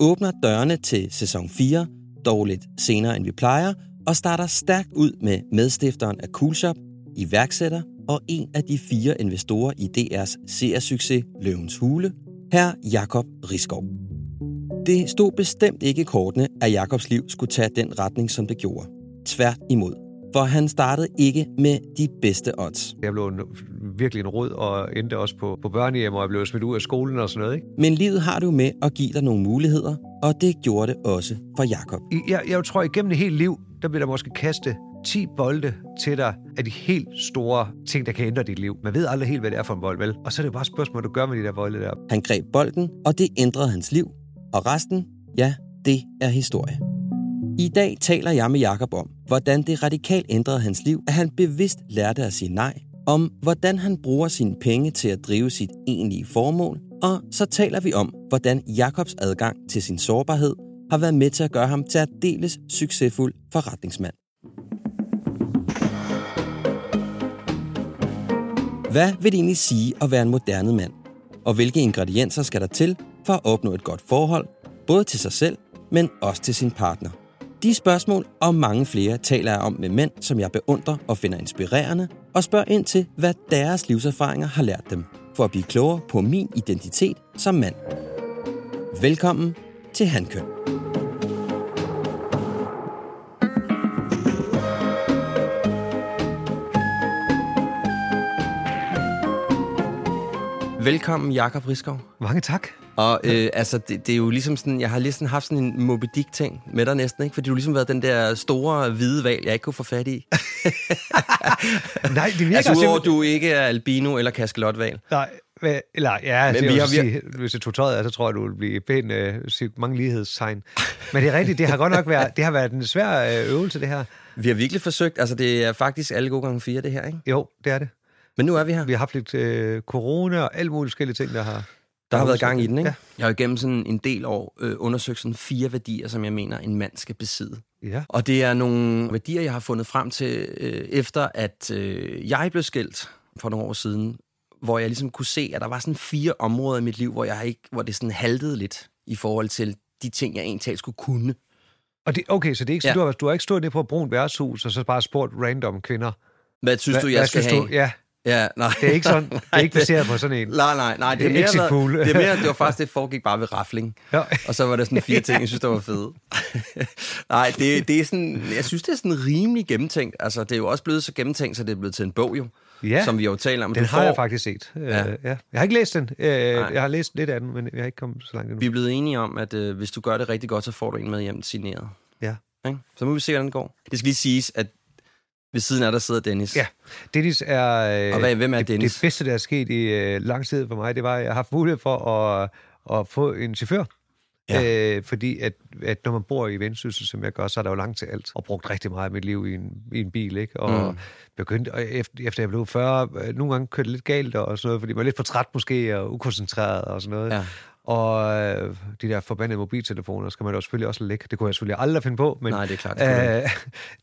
Åbner dørene til sæson 4, dog lidt senere end vi plejer, og starter stærkt ud med medstifteren af Coolshop, iværksætter og en af de fire investorer i DR's seriesucces Løvens Hule, her Jakob Riskov. Det stod bestemt ikke i kortene, at Jakobs liv skulle tage den retning, som det gjorde. Tvært imod. For han startede ikke med de bedste odds. Jeg blev en, virkelig en rod og endte også på, på børnehjem, og jeg blev smidt ud af skolen og sådan noget. Ikke? Men livet har det jo med at give dig nogle muligheder, og det gjorde det også for Jakob. Jeg, jeg tror, igennem et helt liv, der bliver der måske kaste 10 bolde til dig af de helt store ting, der kan ændre dit liv. Man ved aldrig helt, hvad det er for en bold, vel? Og så er det bare et spørgsmål, du gør med de der bolde der. Han greb bolden, og det ændrede hans liv. Og resten, ja, det er historie. I dag taler jeg med Jakob om, hvordan det radikalt ændrede hans liv, at han bevidst lærte at sige nej, om hvordan han bruger sine penge til at drive sit egentlige formål, og så taler vi om, hvordan Jakobs adgang til sin sårbarhed har været med til at gøre ham til at deles succesfuld forretningsmand. Hvad vil det egentlig sige at være en moderne mand? Og hvilke ingredienser skal der til for at opnå et godt forhold, både til sig selv, men også til sin partner? De spørgsmål og mange flere taler jeg om med mænd, som jeg beundrer og finder inspirerende, og spørger ind til, hvad deres livserfaringer har lært dem, for at blive klogere på min identitet som mand. Velkommen til Handkøn. Velkommen, Jakob Riskov. Mange tak. Og øh, altså, det, det er jo ligesom sådan, jeg har ligesom haft sådan en Moby Dick-ting med dig næsten, ikke? Fordi du har ligesom været den der store hvide val, jeg ikke kunne få fat i. Nej, det virker altså, udover simpelthen- du ikke er albino eller kaskelotval. Nej, eller ja, Men Men vi vi har- har, vi sige, hvis jeg tog tøjet af, så tror jeg, du vil blive pæn, øh, mange lighedstegn. Men det er rigtigt, det har godt nok været, det har været en svær øh, øvelse, det her. Vi har virkelig forsøgt, altså det er faktisk alle gode gange fire, det her, ikke? Jo, det er det. Men nu er vi her. Vi har haft lidt øh, corona og alle mulige forskellige ting, der har... Der har været gang i den, ikke? Ja. Jeg har jo gennem sådan en del år øh, undersøgt sådan fire værdier, som jeg mener, en mand skal besidde. Ja. Og det er nogle værdier, jeg har fundet frem til, øh, efter at øh, jeg blev skilt for nogle år siden, hvor jeg ligesom kunne se, at der var sådan fire områder i mit liv, hvor, jeg ikke, hvor det sådan haltede lidt i forhold til de ting, jeg egentlig skulle kunne. Og det, okay, så det er ikke, så Ja. du, har, du har ikke stået nede på et brunt værtshus, og så bare spurgt random kvinder. Hvad synes Hvad- du, jeg hvad skal synes have? Du? Ja, Ja, nej. det er ikke sådan. Det er ikke baseret på sådan en. Nej, nej, nej. Det, er mere været- pool. Det er mere, det var faktisk, det foregik bare ved rafling. Ja. Og så var der sådan fire ting, jeg synes, der var fede. nej, det, det er sådan, jeg synes, det er sådan rimelig gennemtænkt. Altså, det er jo også blevet så gennemtænkt, så det er blevet til en bog jo. Ja. Som vi jo taler om. Den Du har jeg får- faktisk set. Ja. Ja. Øh, ja. Jeg har ikke læst den. Øh, Nej. jeg har læst lidt af den, men jeg har ikke kommet så langt endnu. Vi er blevet enige om, at øh, hvis du gør det rigtig godt, så får du en med hjem signeret. Ja. Ikke? Så må vi se, hvordan det går. Det skal lige siges, at ved siden af der sidder Dennis. Ja, Dennis er... Øh, Og hvad- hvem er det, Dennis? Det bedste, der er sket i øh, lang tid for mig, det var, at jeg har haft mulighed for at, at få en chauffør. Ja. Øh, fordi at, at når man bor i vendsyssel, som jeg gør, så er der jo langt til alt. Og brugt rigtig meget af mit liv i en, i en bil, ikke? Og Mm. begyndte, og efter, efter jeg blev 40, øh, nogle gange kørte lidt galt og sådan noget, fordi man var lidt for træt måske, og ukoncentreret og sådan noget. Ja. Og øh, de der forbandede mobiltelefoner skal man jo selvfølgelig også lægge. Det kunne jeg selvfølgelig aldrig finde på. Men, Nej, det er klart,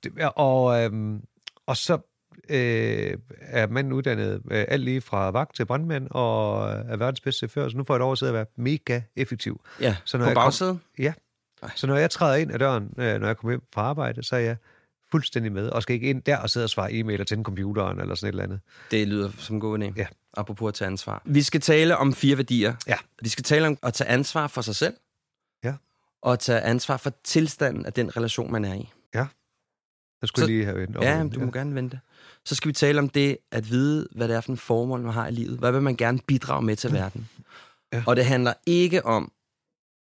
det Øh, og, øhm, og så øh, er manden uddannet øh, alt lige fra vagt til brandmand og er verdens bedste chauffør, så nu får jeg lov at sidde og være mega effektiv. ja. Så når på jeg kom- bagsædet? Ja. Ej. Så når jeg træder ind ad døren, øh, når jeg kommer hjem fra arbejde, så er jeg fuldstændig med, og skal ikke ind der og sidde og svare e-mailer til computeren eller sådan et eller andet. Det lyder som en god idé. Ja. Apropos at tage ansvar. Vi skal tale om fire værdier. Ja. Vi skal tale om at tage ansvar for sig selv. Ja. Og tage ansvar for tilstanden af den relation, man er i. Så skulle Så- jeg lige have vendt Ja, du må gerne vente. Så skal vi tale om det at vide, hvad det er for en formål, man har i livet. Hvad vil man gerne bidrage med til verden? Ja. Og det handler ikke om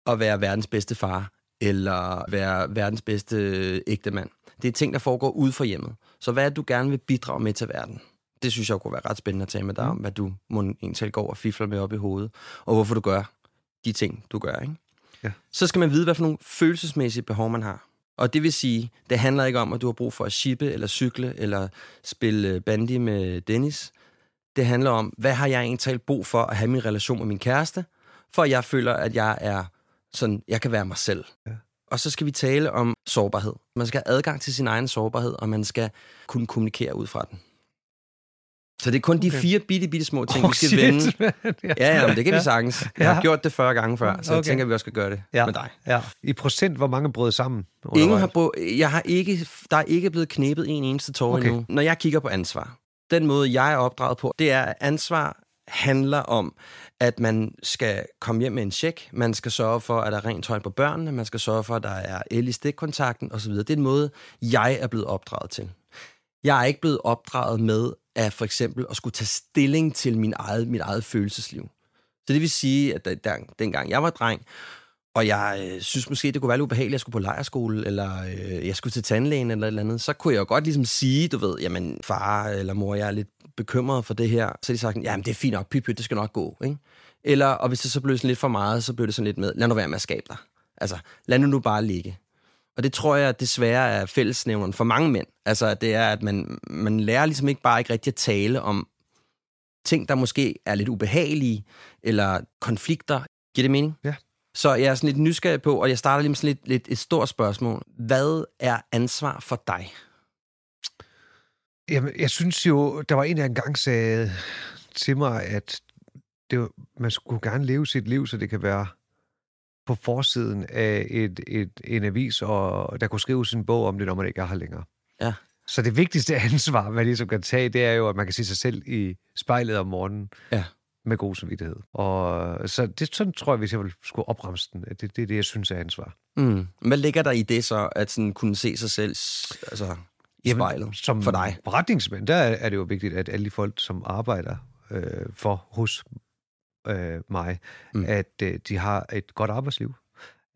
at være verdens bedste far, eller være verdens bedste ægte mand. Det er ting, der foregår ude for hjemmet. Så hvad er det, du gerne vil bidrage med til verden? det synes jeg kunne være ret spændende at tale med dig mm. om, hvad du må egentlig går og fifler med op i hovedet, og hvorfor du gør de ting, du gør. Ikke? Ja. Så skal man vide, hvad for nogle følelsesmæssige behov man har. Og det vil sige, det handler ikke om, at du har brug for at shippe, eller cykle, eller spille bandy med Dennis. Det handler om, hvad har jeg egentlig brug for at have min relation med min kæreste, for jeg føler, at jeg er sådan, jeg kan være mig selv. Ja. Og så skal vi tale om sårbarhed. Man skal have adgang til sin egen sårbarhed, og man skal kunne kommunikere ud fra den. Så det er kun okay. de fire bitte, bitte små ting, oh, vi skal shit, vende. ja, ja, men det kan ja. vi sagtens. Jeg har ja. gjort det 40 gange før, så okay. jeg tænker, at vi også skal gøre det ja. med dig. Ja. I procent, hvor mange brød sammen? Ingen har brød, jeg har ikke, der er ikke blevet knæbet en eneste tår okay. endnu. Når jeg kigger på ansvar, den måde, jeg er opdraget på, det er, at ansvar handler om, at man skal komme hjem med en check, man skal sørge for, at der er rent tøj på børnene, man skal sørge for, at der er el i stikkontakten osv. Det er en måde, jeg er blevet opdraget til. Jeg er ikke blevet opdraget med at for eksempel at skulle tage stilling til min eget, mit eget følelsesliv. Så det vil sige, at der, dengang jeg var dreng, og jeg øh, synes måske, det kunne være lidt ubehageligt, at jeg skulle på lejerskole, eller øh, jeg skulle til tandlægen eller et eller andet, så kunne jeg jo godt ligesom sige, du ved, jamen far eller mor, jeg er lidt bekymret for det her. Så de sagt, jamen det er fint nok, pyt, pyt, det skal nok gå. Ikke? Eller, og hvis det så blev sådan lidt for meget, så blev det sådan lidt med, lad nu være med at skabe dig. Altså, lad nu nu bare ligge. Og det tror jeg desværre er fællesnævneren for mange mænd. Altså, det er, at man, man lærer ligesom ikke bare ikke rigtig at tale om ting, der måske er lidt ubehagelige, eller konflikter. Giver det mening? Ja. Så jeg er sådan lidt nysgerrig på, og jeg starter lige med sådan lidt, lidt et stort spørgsmål. Hvad er ansvar for dig? Jamen, jeg synes jo, der var en, der engang sagde til mig, at det var, man skulle gerne leve sit liv, så det kan være på forsiden af et, et, en avis, og der kunne skrive sin bog om det, når man ikke er her længere. Ja. Så det vigtigste ansvar, man ligesom kan tage, det er jo, at man kan se sig selv i spejlet om morgenen. Ja. Med god samvittighed. Og så det, sådan tror jeg, hvis jeg skulle opremse den, det, det er det, jeg synes er ansvar. Mm. Hvad ligger der i det så, at sådan kunne se sig selv altså, i Jamen, spejlet som for dig? forretningsmænd, der er, er det jo vigtigt, at alle de folk, som arbejder øh, for hos øh, mig, mm. at øh, de har et godt arbejdsliv,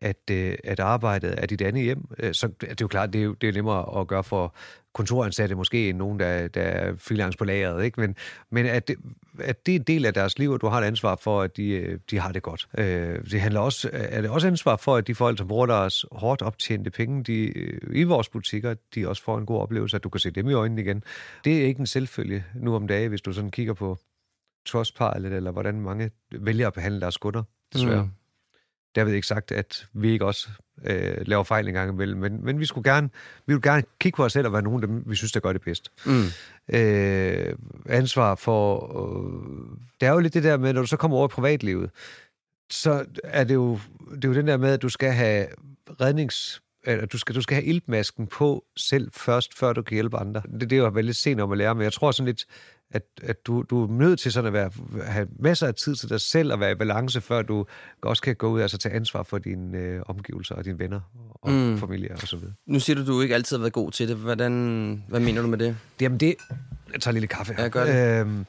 at, øh, at arbejdet er dit andet hjem. Øh, så det er jo klart, det er jo, det er nemmere at gøre for kontoransatte måske end nogen, der, der er freelance på lageret. Ikke? Men, men at, det, at det er en del af deres liv, og du har et ansvar for, at de, øh, de har det godt. Øh, det handler også, er det også ansvar for, at de folk, som bruger deres hårdt optjente penge de, øh, i vores butikker, de også får en god oplevelse, at du kan se dem i øjnene igen. Det er ikke en selvfølge nu om dagen, hvis du sådan kigger på Trustpilot, eller hvordan mange vælger at behandle deres kunder, desværre. Mm. Derved ikke sagt, at vi ikke også øh, laver fejl en gang imellem, men, men vi skulle gerne, vi vil gerne kigge på os selv og være nogen af dem, vi synes, der gør det bedst. Mm. Øh, ansvar for... Øh, det er jo lidt det der med, når du så kommer over i privatlivet, så er det jo, det er jo den der med, at du skal have rednings at du skal, du skal have iltmasken på selv først, før du kan hjælpe andre. Det, det er jo veldig sent om at lære, men jeg tror sådan lidt, at, at du, du er nødt til sådan at være, have masser af tid til dig selv og være i balance, før du også kan gå ud og altså, tage ansvar for dine øh, omgivelser og dine venner og mm. familie og så videre. Nu siger du, du ikke altid har været god til det. Hvordan, hvad mener du med det? Jamen det... Jeg tager en lille kaffe her. Ja, gør det. Øhm,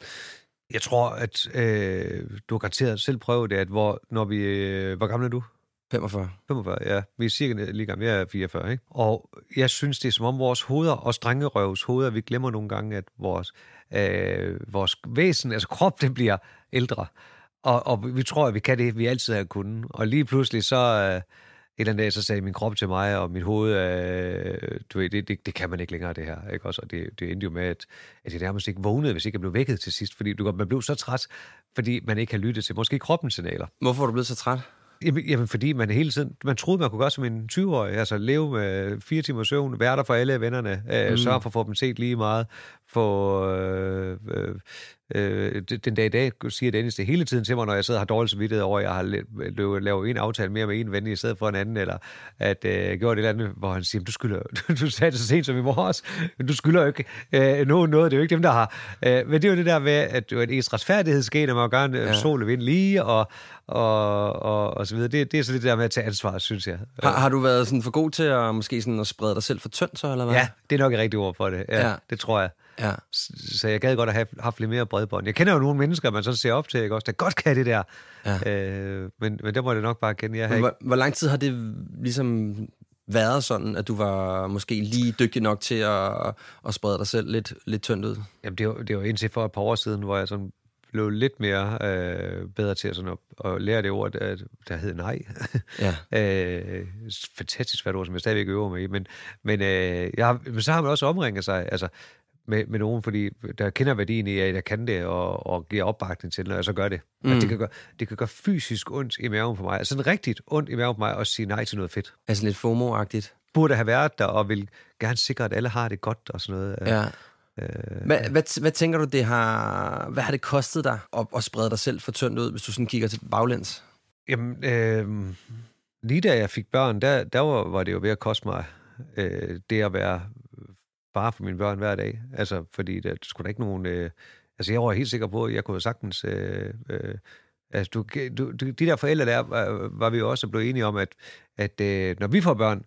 jeg tror, at øh, du har garanteret selv prøvet det, at hvor, når vi... Øh, hvor gammel er du? 45. 45, ja. Vi er cirka lige gamle. Jeg er 44, ikke? Og jeg synes, det er som om vores hoveder, og strengerøvs hoveder, vi glemmer nogle gange, at vores, øh, vores væsen, altså krop, det bliver ældre. Og, og vi tror, at vi kan det, vi altid har kunnet. Og lige pludselig så... Øh, en eller anden dag, så sagde min krop til mig, og mit hoved, øh, du ved, det, det, det kan man ikke længere, det her. Ikke? Også, og det, det endte jo med, at, at jeg nærmest ikke vågnede, hvis ikke jeg blev vækket til sidst, fordi du, man blev så træt, fordi man ikke har lyttet til måske kroppens signaler. Hvorfor er du blevet så træt? Jamen, jamen, fordi man hele tiden, man troede, man kunne gøre som en 20-årig, altså leve med fire timer søvn, være der for alle vennerne, øh, mm. sørge for at få dem set lige meget, få øh, øh, øh, den dag i dag siger Dennis det hele tiden til mig, når jeg sidder og har dårligt samvittighed over, at jeg har lavet en aftale mere med en ven i stedet for en anden, eller at øh, gjorde det eller andet, hvor han siger, du skylder, du sagde det så sent som i morges, du skylder jo ikke øh, noget, noget, det er jo ikke dem, der har. Øh, men det er jo det der med, at det er ens retfærdighedsgen, at man gerne ja. sol og vind lige, og, og, og, og så videre. Det, det er så det der med at tage ansvar, synes jeg. Har, har du været sådan for god til at måske sådan at sprede dig selv for tyndt, så, eller hvad? Ja, det er nok et rigtigt ord for det. Ja, ja. det tror jeg. Ja. Så jeg gad godt at have haft lidt mere bredbånd. Jeg kender jo nogle mennesker, man så ser op til, ikke også, der godt kan det der. Ja. Øh, men, men der må det nok bare kende. Jeg hvor, hvor lang tid har det ligesom været sådan, at du var måske lige dygtig nok til at, at sprede dig selv lidt, lidt tyndt ud? Jamen, det var, det var indtil for et par år siden, hvor jeg sådan blev lidt mere øh, bedre til at, sådan at, at lære det ord, der, der hed nej. Ja. øh, fantastisk svært ord, som jeg stadigvæk øver mig i. Men, men, øh, jeg har, men så har man også omringet sig altså, med, med nogen, fordi der kender værdien i, at jeg kan det, og, og giver opbakning til når jeg så gør det. Mm. Altså, det, kan gøre, det kan gøre fysisk ondt i maven for mig. Altså sådan rigtigt ondt i maven for mig at sige nej til noget fedt. Altså lidt FOMO-agtigt? Burde have været der, og vil gerne sikre, at alle har det godt og sådan noget. Ja. Øh, hvad, hvad, hvad tænker du, det har, hvad har det kostet dig at, at sprede dig selv for tyndt ud, hvis du sådan kigger til baglæns? Jamen, øh, lige da jeg fik børn, der, der var, var det jo ved at koste mig øh, det at være far for mine børn hver dag. Altså, fordi der skulle der ikke nogen... Øh, altså, jeg var helt sikker på, at jeg kunne sagtens... Øh, øh, altså, du, du, de der forældre der, var, var vi jo også blevet enige om, at, at øh, når vi får børn,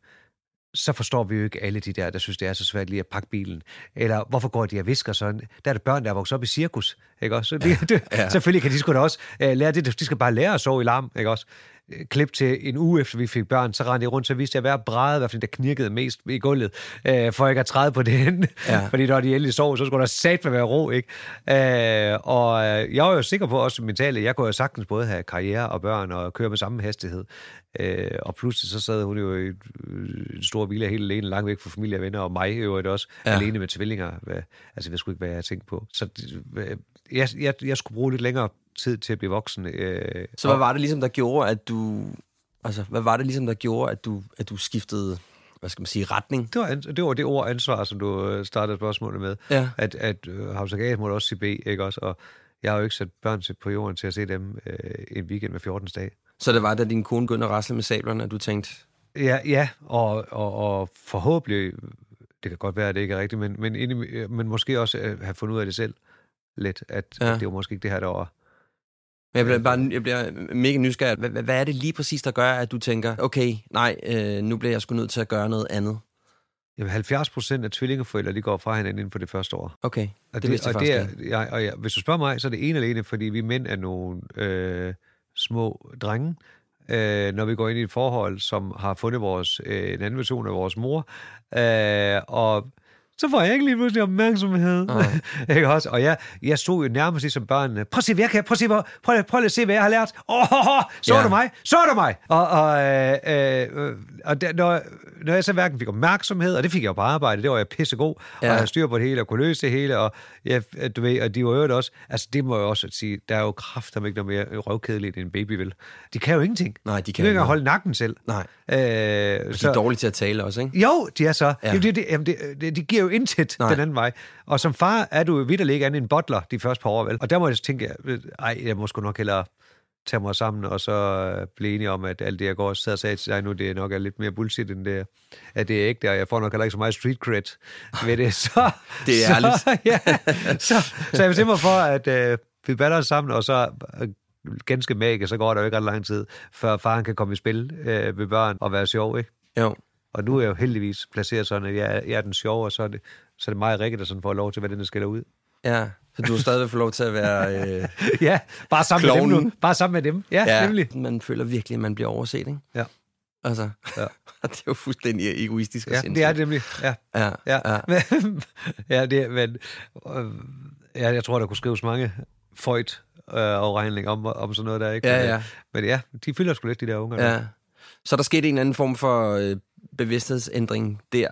så forstår vi jo ikke alle de der, der synes, det er så svært lige at pakke bilen. Eller hvorfor går de og visker sådan? Der er det børn, der er vokset op i cirkus, ikke også? Så de, ja, ja. Selvfølgelig kan de sgu da også uh, lære det. De skal bare lære at sove i larm, ikke også? Klip til en uge efter vi fik børn, så rendte jeg rundt, så viste jeg hver bræde, hvad der knirkede mest i gulvet, øh, for ikke at træde på den. Ja. Fordi når de endelig sov, så skulle der sat være ro, ikke? Øh, og øh, jeg var jo sikker på også mentalt, jeg kunne jo sagtens både have karriere og børn og køre med samme hastighed. Øh, og pludselig så sad hun jo i en stor villa helt alene, langt væk fra familie og venner, og mig jo også, ja. alene med tvillinger. Altså, det skulle ikke være, jeg tænkte på. Så øh, jeg, jeg, jeg skulle bruge lidt længere tid til at blive voksen. Øh, så hvad var det ligesom, der gjorde, at du... Altså, hvad var det ligesom, der gjorde, at du, at du skiftede hvad skal man sige, retning? Det var, det var det ord ansvar, som du øh, startede spørgsmålet med. Ja. At, at uh, Havsagat måtte også sige B, ikke også? Og jeg har jo ikke sat børn til, på jorden til at se dem øh, en weekend med 14 dage. Så det var, da din kone begyndte at rasle med sablerne, at du tænkte... Ja, ja og, og, og forhåbentlig, det kan godt være, at det ikke er rigtigt, men, men, men måske også have fundet ud af det selv lidt, at, ja. at det var måske ikke det her, der var men jeg bliver, bare, jeg bliver mega nysgerrig. Hvad, hvad er det lige præcis, der gør, at du tænker, okay, nej, øh, nu bliver jeg sgu nødt til at gøre noget andet? Jamen, 70 procent af tvillingeforældre, de går fra hinanden inden for det første år. Okay, og det, det og det er, ja, og ja, Hvis du spørger mig, så er det en alene, fordi vi mænd er nogle øh, små drenge, øh, når vi går ind i et forhold, som har fundet vores, øh, en anden version af vores mor. Øh, og så får jeg ikke lige pludselig opmærksomhed. Uh. ikke også? Og jeg, jeg stod jo nærmest ligesom børnene. Prøv at se, hvad jeg kan. Prøv at se, hvor, prøv, prøv, prøv at se, hvad jeg har lært. Åh, oh, oh, oh, så yeah. du mig? Så du mig? Og, og, øh, øh, og der, når, når jeg så hverken fik opmærksomhed, og det fik jeg jo på arbejde, det var jeg pissegod, ja. og jeg styr på det hele, og kunne løse det hele, og, ja, du ved, og de var jo også, altså det må jeg også sige, der er jo kraft, der ikke noget mere røvkedeligt end en baby vil. De kan jo ingenting. Nej, de kan de ikke engang holde nakken selv. Nej. Øh, de så, er dårlige til at tale også, ikke? Jo, de er så. Ja. Det, det, det, det, det, de giver jo intet Nej. den anden vej. Og som far er du vidt ikke andet en bottler de første par år, vel? Og der må jeg tænke, ej, jeg må sgu nok hellere tage mig sammen, og så øh, blive enige om, at alt det, jeg går og sad og sagde til dig nu, det er nok er lidt mere bullshit, end det, at det er ikke der. Jeg får nok heller ikke så meget street cred ved det. Så, det er så, ærligt. ja, så, så jeg bestemmer mig for, at øh, vi baller os sammen, og så øh, ganske magisk, så går der jo ikke ret lang tid, før faren kan komme i spil øh, ved børn og være sjov, ikke? Jo. Og nu er jeg jo heldigvis placeret sådan, at jeg, jeg er den sjove, og så er det, så er det mig og Rikke, der sådan får lov til, hvad den skiller ud. Ja, så du har stadig få lov til at være øh, Ja, bare sammen klovnen. med dem nu. Bare sammen med dem. Ja, ja, nemlig. Man føler virkelig, at man bliver overset, ikke? Ja. Altså, ja. det er jo fuldstændig egoistisk ja, det er det nemlig. Ja, ja, ja. ja. ja det, men øh, ja, jeg tror, der kunne skrives mange føjt øh, afregninger om, om sådan noget der, ikke? Ja, ja. Men ja, de fylder sgu lidt, de der unger. Ja. Så der skete en anden form for øh, bevidsthedsændring der?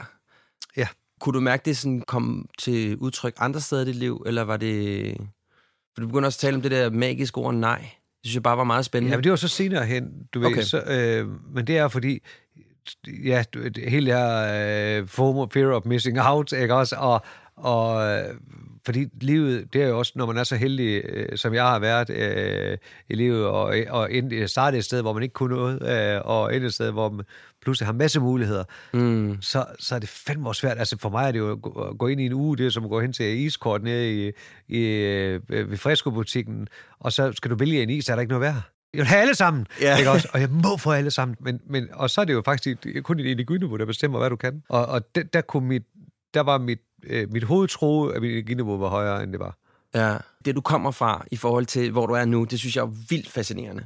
Ja. Kunne du mærke, det sådan kom til udtryk andre steder i dit liv, eller var det... For du begynder også at tale om det der magiske ord nej. Det synes jeg bare var meget spændende. Ja, men det var så senere hen, du okay. ved. Så, øh, men det er fordi, ja, hele det her øh, FOMO, fear of missing out, ikke også? Og, og øh, fordi livet, det er jo også, når man er så heldig, øh, som jeg har været øh, i livet, og, og starte et sted, hvor man ikke kunne noget, øh, og endte et sted, hvor man pludselig har masse muligheder, mm. så, så er det fandme også svært. Altså for mig er det jo at gå ind i en uge, det er som at gå hen til iskort nede i, i, øh, ved Fresco-butikken, og så skal du vælge en is, så er der ikke noget værd. Jeg vil have alle sammen, yeah. ikke også? Og jeg må få alle sammen. Men, men, og så er det jo faktisk kun din energiniveau, der bestemmer, hvad du kan. Og, og der, der, kunne mit, der var mit, øh, mit hoved tro, at mit energiniveau var højere, end det var. Ja, det du kommer fra i forhold til, hvor du er nu, det synes jeg er vildt fascinerende.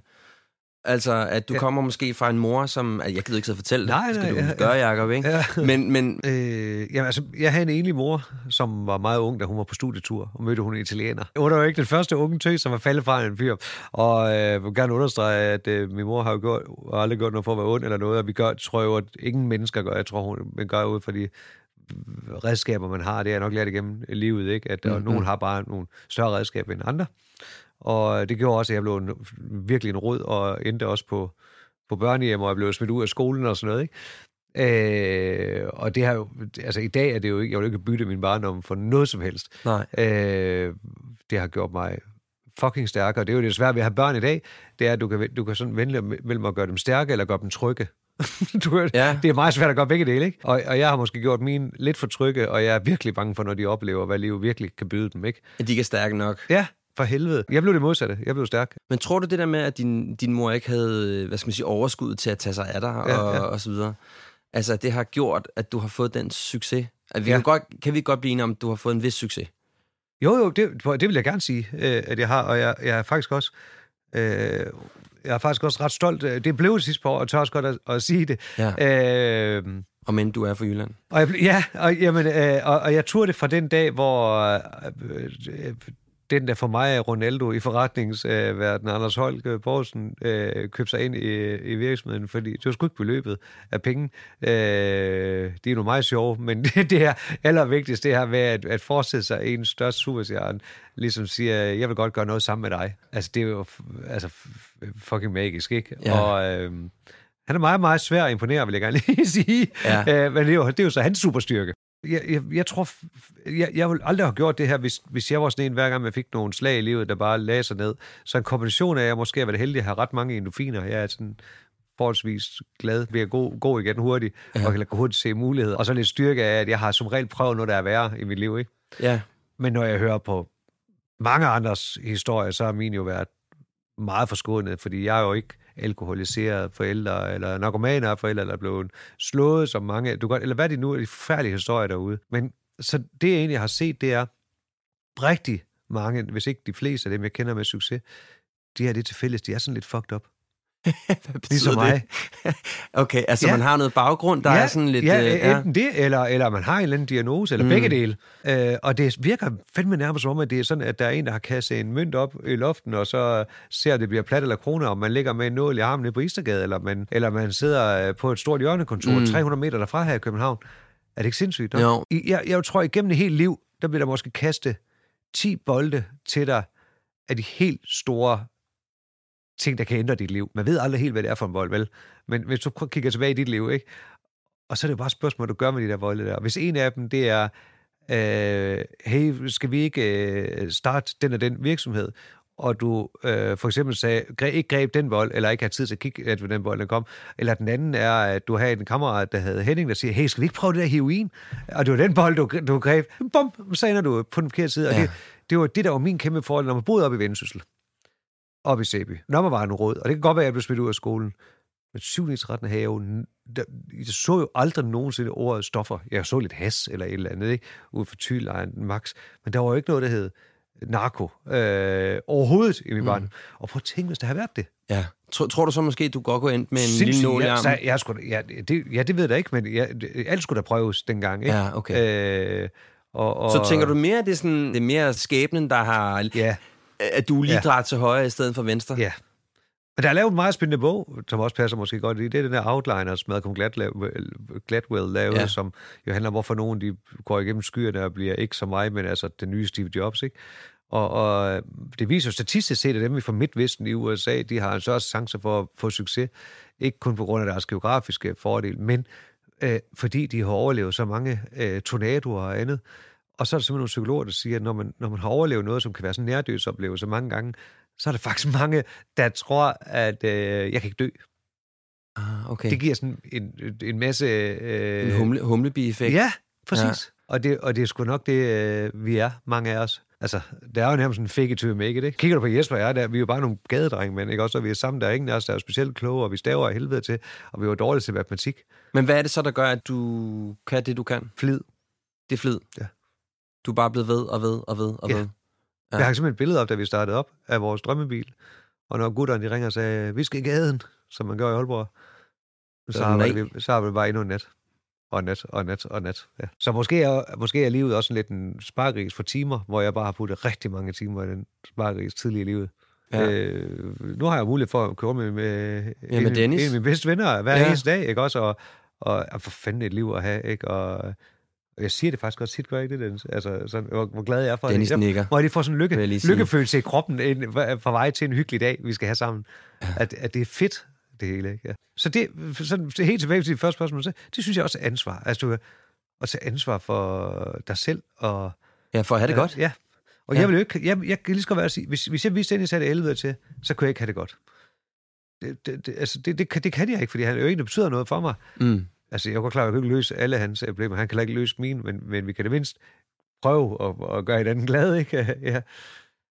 Altså, at du ja. kommer måske fra en mor, som... Jeg gider ikke sidde og fortælle nej, det, nej, skal du ja, gøre, Jacob, ikke? Ja. Men, men... Øh, jamen, altså, jeg havde en enlig mor, som var meget ung, da hun var på studietur, og mødte hun en italiener. Hun var jo ikke den første unge tøs, som var faldet fra en fyr. Og øh, jeg vil gerne understrege, at øh, min mor har jo gjort, har aldrig gjort noget for at være ond eller noget, og vi gør, tror jo, at ingen mennesker gør. Jeg tror, hun man gør ud for de redskaber, man har. Det er nok lært igennem livet, ikke? At mm-hmm. nogen har bare nogle større redskaber end andre. Og det gjorde også, at jeg blev en, virkelig en rod, og endte også på, på børnehjem, og jeg blev smidt ud af skolen og sådan noget, ikke? Øh, og det har jo, altså i dag er det jo ikke, jeg vil ikke bytte min barndom for noget som helst. Nej. Øh, det har gjort mig fucking stærkere. Det er jo det svære ved at have børn i dag, det er, at du kan, du kan sådan vælge mellem at gøre dem stærke eller gøre dem trygge. du, ja. Det er meget svært at gøre begge dele, ikke? Og, og jeg har måske gjort min lidt for trygge, og jeg er virkelig bange for, når de oplever, hvad livet virkelig kan byde dem, ikke? At de ikke er stærke nok. Ja, for helvede. Jeg blev det modsatte. Jeg blev stærk. Men tror du det der med, at din, din mor ikke havde, hvad skal man sige, overskud til at tage sig af dig ja, og, ja. og så videre, altså det har gjort, at du har fået den succes? At vi ja. kan, godt, kan vi godt blive enige om, at du har fået en vis succes? Jo, jo, det, det vil jeg gerne sige, øh, at jeg har, og jeg, jeg er faktisk også... Øh, jeg er faktisk også ret stolt. Det blev det sidste par år, og tør også godt at, at sige det. Ja. Øh, og men du er fra Jylland. Og jeg, ja, og, jamen, øh, og, og jeg turde det fra den dag, hvor øh, øh, den der for mig er Ronaldo i forretningsverdenen, øh, Anders Holk Borgsen, øh, købte sig ind i, i virksomheden, fordi det var sgu ikke beløbet af penge. Øh, det er nu meget sjovt, men det, det er allervigtigst, det her med at, at forestille sig en største superstjerne, ligesom siger, jeg vil godt gøre noget sammen med dig. Altså, det er jo altså, fucking magisk, ikke? Ja. Og... Øh, han er meget, meget svær at imponere, vil jeg gerne lige sige. Ja. Øh, men det er, jo, det er jo så hans superstyrke jeg, jeg, jeg tror, jeg, jeg ville aldrig have gjort det her, hvis, hvis jeg var sådan en, hver gang jeg fik nogle slag i livet, der bare lagde sig ned. Så en kombination af, at jeg måske har været heldig at have ret mange endofiner. Jeg er sådan forholdsvis glad ved at gå, gå igen hurtigt, ja. og kan hurtigt se muligheder. Og så lidt styrke af, at jeg har som regel prøvet noget, der er værre i mit liv. Ikke? Ja. Men når jeg hører på mange andres historier, så har min jo været meget forskånet, fordi jeg er jo ikke alkoholiserede forældre, eller narkomaner forældre, eller blevet slået som mange, du kan, eller hvad det nu er, de forfærdelige historier derude. Men så det, jeg egentlig har set, det er rigtig mange, hvis ikke de fleste af dem, jeg kender med succes, de her det til fælles, de er sådan lidt fucked up. Hvad ligesom mig. det? okay, altså ja. man har noget baggrund, der ja, er sådan lidt... Ja, øh, ja, enten det, eller, eller man har en eller anden diagnose, eller mm. begge dele. Uh, og det virker fandme nærmest som om, at det er sådan, at der er en, der har kastet en mønt op i luften, og så ser, at det bliver plat eller kroner, og man ligger med en nål i armen på Istergade, eller man, eller man sidder øh, på et stort hjørnekontor mm. 300 meter derfra her i København. Er det ikke sindssygt? Jo. Jeg, jeg, tror, at igennem et helt liv, der bliver der måske kaste 10 bolde til dig af de helt store ting, der kan ændre dit liv. Man ved aldrig helt, hvad det er for en vold, vel? Men hvis du kigger tilbage i dit liv, ikke? Og så er det jo bare et spørgsmål, du gør med de der volde der. Hvis en af dem, det er, øh, hey, skal vi ikke øh, starte den og den virksomhed? og du øh, for eksempel sagde, ikke greb den bold, eller ikke har tid til at kigge, at den bold kom. Eller den anden er, at du har en kammerat, der havde Henning, der siger, hey, skal vi ikke prøve det der heroin? Og det var den bold, du, du greb. Bum, så ender du på den forkerte side. Ja. Og det, det var det, der var min kæmpe forhold, når man boede op i Vendsyssel op i Sæby. Når man var en råd, og det kan godt være, at jeg blev smidt ud af skolen, men 7. 13. have, der, jeg så jo aldrig nogensinde ordet stoffer. Jeg så lidt has eller et eller andet, ikke? Ude for Tylejren, max. Men der var jo ikke noget, der hed narko øh, overhovedet i min mm. barn. Og prøv at tænke, hvis der havde været det. Ja. Tror, tror du så måske, du godt gå ind med en Sindssygt, lille nål? Ja, jeg skulle, ja, det, ja, det ved jeg da ikke, men jeg, alt skulle da prøves dengang. Ikke? Ja, okay. Øh, og, og, så tænker du mere, det er, sådan, det er mere skæbnen, der har... Ja at du lige ja. drejer til højre i stedet for venstre. Ja. Men der er lavet en meget spændende bog, som også passer måske godt i. Det er den der Outliners, Malcolm Gladwell lavede, ja. som jo handler om, hvorfor nogen de går igennem skyerne og bliver ikke som mig, men altså den nye Steve Jobs, ikke? Og, og det viser jo statistisk set, at dem fra Midtvesten i USA, de har en større chance for at få succes. Ikke kun på grund af deres geografiske fordel, men øh, fordi de har overlevet så mange øh, tornadoer og andet. Og så er der simpelthen nogle psykologer, der siger, at når man, når man har overlevet noget, som kan være sådan en nærdødsoplevelse mange gange, så er der faktisk mange, der tror, at øh, jeg kan ikke dø. Ah, okay. Det giver sådan en, en masse... Øh, en humle, humlebi-effekt. Ja, præcis. Ja. Og, det, og det er sgu nok det, øh, vi er, mange af os. Altså, det er jo nærmest en fake to make it, ikke? Kigger du på Jesper og jeg, der, vi er jo bare nogle gadedrenge, men ikke også? Og vi er sammen, der er ingen af os, der er specielt kloge, og vi staver af helvede til, og vi er jo dårlige til matematik. Men hvad er det så, der gør, at du kan det, du kan? Flid. Det er flid? Ja. Du er bare blevet ved og ved og ved og ja. ved. Ja. Jeg har simpelthen et billede op, da vi startede op, af vores drømmebil. Og når gutterne de ringer og sagde, vi skal i gaden, som man gør i Aalborg, så, Så arbejder nej. vi, så arbejder vi bare endnu en nat. Og en nat, og en nat, og en nat. Ja. Så måske er, måske er livet også lidt en spargris for timer, hvor jeg bare har puttet rigtig mange timer i den spargris tidligere i livet. Ja. Øh, nu har jeg mulighed for at køre med, med, Ja, en, med Dennis. en af mine bedste venner hver ja. eneste dag, ikke også? Og, og, og for fanden et liv at have, ikke? Og, og jeg siger det faktisk også tit, gør jeg ikke det, Dennis? Altså, sådan, hvor, hvor glad jeg er for Dennis det. Nikker. hvor jeg lige får sådan en lykke, lykkefølelse i kroppen en, på vej til en hyggelig dag, vi skal have sammen. Ja. At, at det er fedt, det hele. Ikke? Ja. Så det, sådan, helt tilbage til dit første spørgsmål, så, det synes jeg også er ansvar. Altså, du, at tage ansvar for dig selv. Og, Ja, for at have det godt. Ja. Og Ja. jeg vil jo ikke, jeg, jeg kan lige så godt sige, hvis, hvis jeg vidste, at jeg satte helvede til, så kunne jeg ikke have det godt. Det, det, det, altså, det, det, kan, det kan jeg ikke, fordi han er jo ikke, der betyder noget for mig. Mm. Altså, jeg er godt klar, at jeg kan ikke løse alle hans øh, problemer. Han kan ikke løse mine, men, men vi kan det mindst prøve at, at gøre hinanden glad, ikke? ja.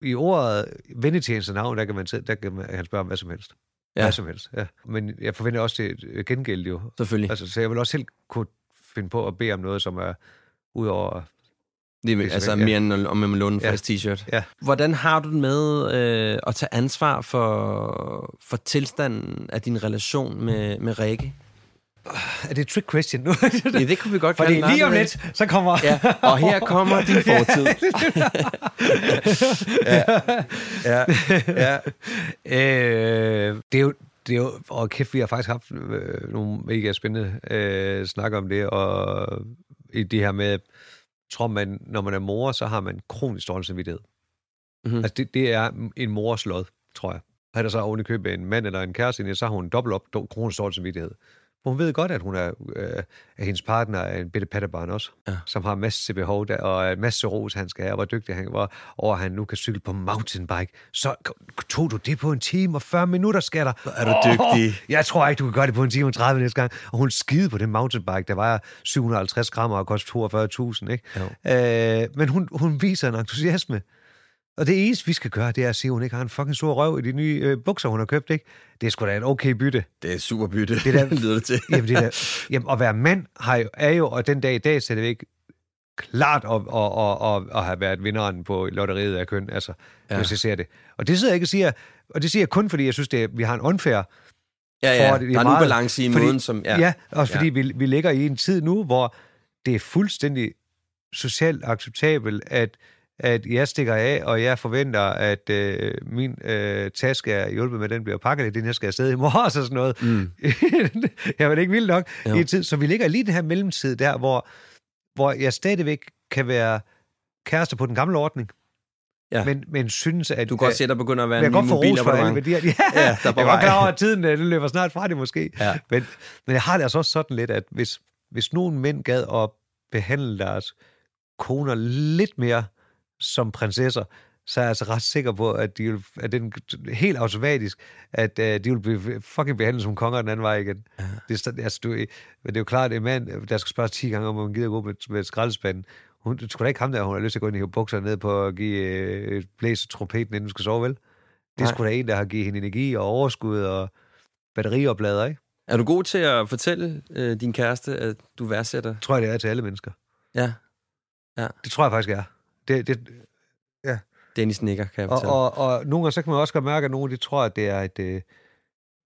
I ordet vennetjeneste navn, der kan man, der kan man, han spørge om hvad som helst. Ja. Hvad som helst, ja. Men jeg forventer også det øh, gengæld jo. Selvfølgelig. Altså, så jeg vil også selv kunne finde på at bede om noget, som er ud over... Det er, Det altså mere end om man må låne en Ja. frisk t-shirt. Ja. Hvordan har du det med øh, at tage ansvar for, for tilstanden af din relation med, med Rikke? Er det et trick question nu? Ja, det kunne vi godt Fordi kalde det. lige om lidt, så kommer... Ja, og her kommer din fortid. ja, ja, ja. øh, det er jo, det er jo, og kæft, vi har faktisk haft øh, nogle mega spændende øh, snak om det, og i det her med, tror man, når man er mor, så har man kronisk dårlig samvittighed. Mhm. Mm-hmm. Altså, det, det er en mors lod, tror jeg. Har der så oven i købet en mand eller en kæreste, så har hun dobbelt op kronisk dårlig samvittighed. For hun ved godt, at hun er, øh, at hendes partner er en bitte pattebarn også, Ja. som har masse behov der, og en masse ros, han skal have, og hvor dygtig han var, og at han nu kan cykle på mountainbike. Så tog du det på en time og 40 minutter, skatter. Hvor er du dygtig. jeg tror ikke, du kan gøre det på en time og 30 næste gang. Og hun skide på den mountainbike, der var 750 gram og kostede 42.000, ikke? Øh, men hun, hun viser en entusiasme. Og det eneste, vi skal gøre, det er at se, at hun ikke har en fucking stor røv i de nye øh, bukser, hun har købt, ikke? Det er sgu da et okay bytte. Det er super bytte, Det der- lyder det til. Jamen, det der, jamen, at være mand har jo, er jo, og den dag i dag, så er det ikke klart at, at, at, at, at have været vinderen på lotteriet af køn, altså, Ja. ja. hvis jeg ser det. Og det sidder jeg ikke og siger, og det siger jeg kun, fordi jeg synes, det vi har en unfair Ja, ja, for, det der er en meget- ubalance i fordi- måden, som... Ja, ja også fordi vi, vi ligger i en tid nu, hvor det er fuldstændig socialt acceptabelt, at, at jeg stikker af, og jeg forventer, at øh, min øh, taske er hjulpet med, at den bliver pakket, inden jeg skal afsted i morgen, og sådan noget. Mm. jeg var ikke vildt nok Jo. i tid. Så vi ligger lige den her mellemtid der, hvor, hvor jeg stadigvæk kan være kæreste på den gamle ordning, Ja. men, men synes, at... Du kan godt se, at der begynder at være en ny mobilabonnement. Ja, Ja, der er jeg er godt klar over, at tiden øh, den løber snart fra det måske. Ja. Men, men jeg har det altså også sådan lidt, at hvis, hvis nogen mænd gad at behandle deres koner lidt mere som prinsesser, så er jeg altså ret sikker på, at de vil, at den helt automatisk, at uh, de vil blive fucking behandlet som konger den anden vej igen. Ja. Det, er, altså, du, men det er jo klart, at en mand, der skal spørge 10 gange, om man gider gå med, med skraldespanden, hun, det skulle da ikke ham der, hun har lyst til at gå ind i bukserne ned på at give øh, blæse trompeten, inden hun skal sove, vel? Det sgu da en, der har givet hende energi og overskud og batterioplader, ikke? Er du god til at fortælle øh, din kæreste, at du værdsætter? Tror jeg, det er til alle mennesker. Ja, Det tror jeg faktisk er. Det, det, Dennis nikker, kan jeg og, fortælle. og, og nogle gange, så kan man også godt mærke, at nogle de tror, at det er et, øh,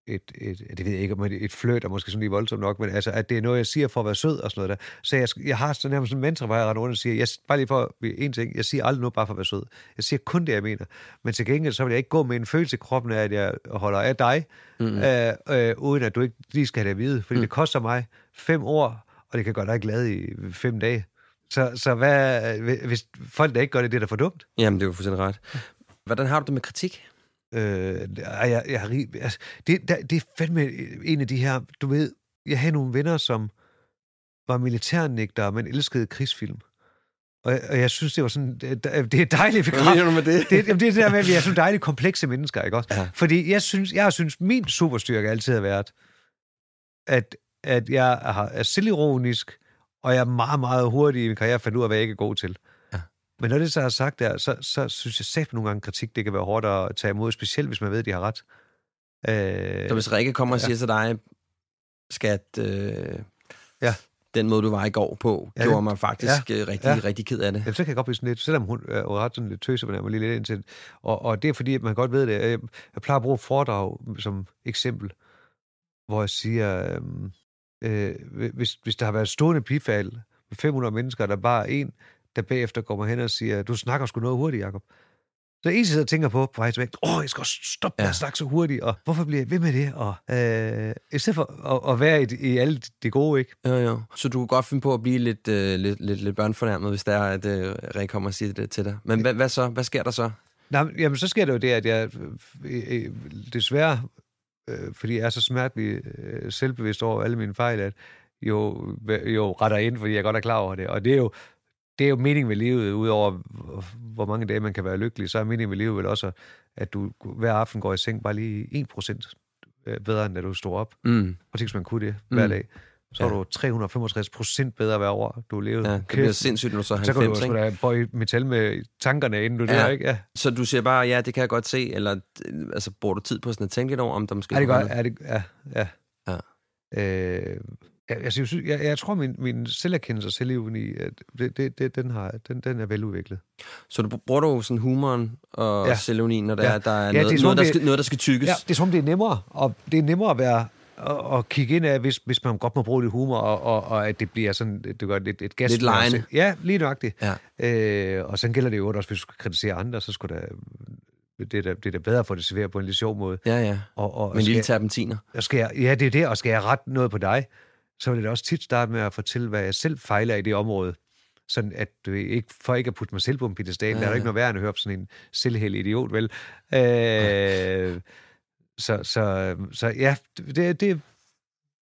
et, et, det ved jeg ikke, om et fløt er måske sådan lige voldsomt nok, men altså, at det er noget, jeg siger for at være sød og sådan noget der. Så jeg, jeg har sådan nærmest en mantra, hvor jeg render rundt og siger, jeg, bare lige for en ting, jeg siger aldrig noget bare for at være sød. Jeg siger kun det, jeg mener. Men til gengæld, så vil jeg ikke gå med en følelse i kroppen af, at jeg holder af dig, Mm. øh, øh, uden at du ikke lige skal have det at vide. Fordi mm. det koster mig fem år, og det kan gøre dig glad i fem dage. Så, så hvad, hvis folk der ikke gør det, det er da for dumt. Jamen, det er jo fuldstændig ret. Hvordan har du det med kritik? Øh, jeg, jeg har altså, det, der, det er fandme en af de her, du ved, jeg havde nogle venner, som var militærnægtere, men elskede krigsfilm. Og, jeg- og jeg synes, det var sådan, det, det er dejligt Hvad begravet. mener du med det? Det, jamen, det er det der med, at vi er sådan dejligt komplekse mennesker, ikke også? Ja. Fordi jeg synes, jeg synes, min superstyrke altid har været, at, at jeg er, er selvironisk, og jeg er meget, meget hurtig i min karriere, fandt ud af, hvad jeg ikke er god til. Ja. Men når det så er sagt der, så, så synes jeg selv nogle gange, kritik det kan være hårdt at tage imod, specielt hvis man ved, at de har ret. Øh, Så hvis Rikke kommer og Ja. siger til dig, skat, øh, Ja. den måde, du var i går på, ja, gjorde mig faktisk ja, rigtig, ja. rigtig ked af det. Jamen, så kan jeg godt blive sådan lidt, selvom hun er ret sådan lidt tøse, men jeg lige lidt ind til og, og det er fordi, at man godt ved det. Jeg, plejer at bruge foredrag som eksempel, hvor jeg siger, øhm, øh, hvis, hvis der har været stående bifald med 500 mennesker, der bare er en, der bagefter kommer hen og siger, du snakker sgu noget hurtigt, Jacob. Så en sidder og tænker på, på vej tilbage, åh, jeg skal også stoppe med ja. at snakke så hurtigt, og hvorfor bliver jeg ved med det? Og, øh, I stedet for at, at være i, i alle det gode, ikke? Jo, jo. Så du kan godt finde på at blive lidt, øh, lidt, lidt, lidt børnfornærmet, hvis der er, at øh, Rik kommer og siger det til dig. Men hvad, hvad så? Hvad sker der så? Nej, jamen, så sker det jo det, at jeg øh, øh, desværre, øh, fordi jeg er så smertelig øh, selvbevidst over alle mine fejl, at jo, jo retter ind, fordi jeg godt er klar over det. Og det er jo, det er jo meningen med livet, udover hvor mange dage man kan være lykkelig, så er meningen med livet vel også, at du hver aften går i seng bare lige 1% øh, bedre, end da du stod op. Mm. Og tænk, man kunne det hver mm. dag. Så ja. er du 365 procent bedre hver år, du har levet. Ja, det bliver sindssygt, når du så har 90, Så kan du da bøje metal med tankerne, inden du ja. dør, ikke? Ja. Så du siger bare, ja, det kan jeg godt se, eller altså, bruger du tid på sådan at tænke lidt over, om der måske... Ja, det gør, ja, det, ja, ja. ja. Øh, jeg, altså, jeg, synes, jeg, jeg tror, min, min selverkendelse og selvivni, det, det, det, den, har, den, den er veludviklet. Så du bruger du sådan humoren og ja. selvivni, når der, ja. der er ja, noget, er, noget, der skal, noget, der skal tykkes? Ja, det er som det er nemmere, og det er nemmere at være at, at kigge ind af, hvis, hvis man godt må bruge lidt humor, og, og, og at det bliver sådan, det gør et, et gas. Lidt line. Ja, lige nøjagtigt. Ja. Øh, og så gælder det jo også, hvis du skal kritisere andre, så skulle der det er, da, det er da bedre at få det serveret på en lidt sjov måde. Ja, ja. Og, og, Men lille terpentiner. Skal jeg, ja, det er det, og skal jeg rette noget på dig, så vil det også tit starte med at fortælle, hvad jeg selv fejler i det område. Sådan at du ikke, for ikke at putte mig selv på en pittestal, ja, der er ikke noget værd at høre på sådan en selvhældig idiot, vel? Øh, så, så, så ja, det, det,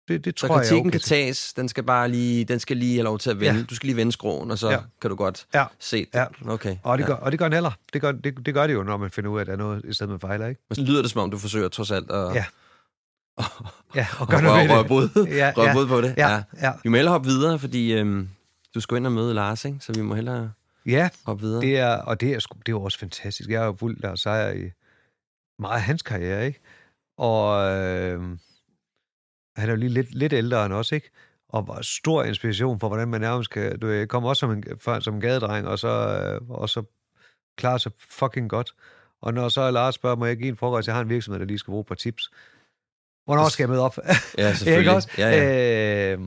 det, det tror så kritikken jeg okay. kan tages, den skal bare lige, den skal lige have lov til at vende. Ja. Du skal lige vende skroen, og så ja. kan du godt ja. se det. Ja. Okay. Og det, ja. gør, og det gør den heller. Det gør, det, det gør det jo, når man finder ud af, at der er noget i stedet, man fejler, ikke? Men så lyder det, som om du forsøger trods alt at... Ja ja, og gør noget ved det. Ja, ja, ja, på det. Ja, ja. ja. Vi må hellere hoppe videre, fordi øhm, du skal ind og møde Lars, ikke? så vi må hellere ja, hoppe videre. Det er, og det er, det er også fantastisk. Jeg har jo fulgt Lars Seier i meget af hans karriere, ikke? Og øh, han er jo lige lidt, lidt ældre end os, ikke? Og var stor inspiration for, hvordan man nærmest kan... Du kommer også som en, som en gadedreng, og så, øh, og så klarer sig fucking godt. Og når så Lars spørger, må jeg give en frokost, jeg har en virksomhed, der lige skal bruge et par tips, Hvornår skal jeg møde op? Ja, selvfølgelig. ikke også? Ja, ja. Øh,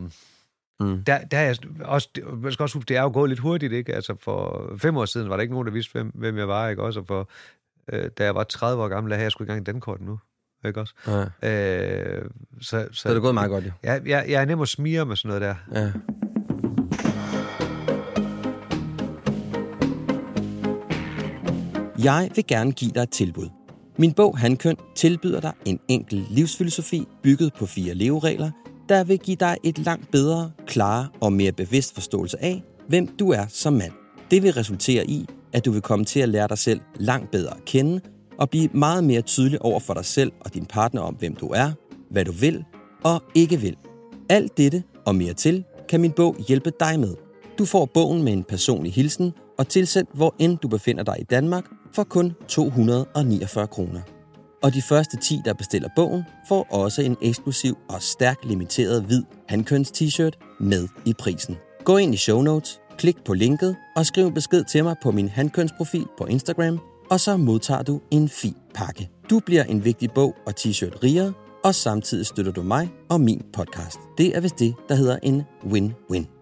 mm. der, der er også, man skal også huske, det er jo gået lidt hurtigt, ikke? Altså for fem år siden var der ikke nogen, der vidste, hvem, hvem jeg var, ikke også? Og for, øh, da jeg var 30 år gammel, der havde jeg sgu i gang i den kort nu. Ikke også? Ja. Øh, så, så, så er det gået meget godt, jo. Ja, jeg, jeg er nem at smire med sådan noget der. Ja. Jeg vil gerne give dig et tilbud. Min bog Handkøn tilbyder dig en enkel livsfilosofi bygget på fire leveregler, der vil give dig et langt bedre, klarere og mere bevidst forståelse af, hvem du er som mand. Det vil resultere i, at du vil komme til at lære dig selv langt bedre at kende og blive meget mere tydelig over for dig selv og din partner om, hvem du er, hvad du vil og ikke vil. Alt dette og mere til kan min bog hjælpe dig med. Du får bogen med en personlig hilsen og tilsendt, hvor end du befinder dig i Danmark, for kun 249 kroner. Og de første 10, der bestiller bogen, får også en eksklusiv og stærkt limiteret hvid handkøns t-shirt med i prisen. Gå ind i show notes, klik på linket og skriv en besked til mig på min handkønsprofil på Instagram, og så modtager du en fin pakke. Du bliver en vigtig bog og t-shirt rigere, og samtidig støtter du mig og min podcast. Det er vist det, der hedder en win-win.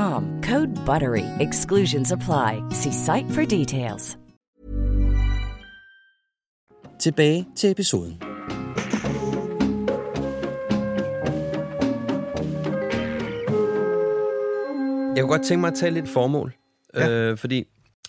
Code BUTTERY. Exclusions apply. See site for details. Tilbage til episoden. Jeg kunne godt tænke mig at tage lidt formål, ja. øh, fordi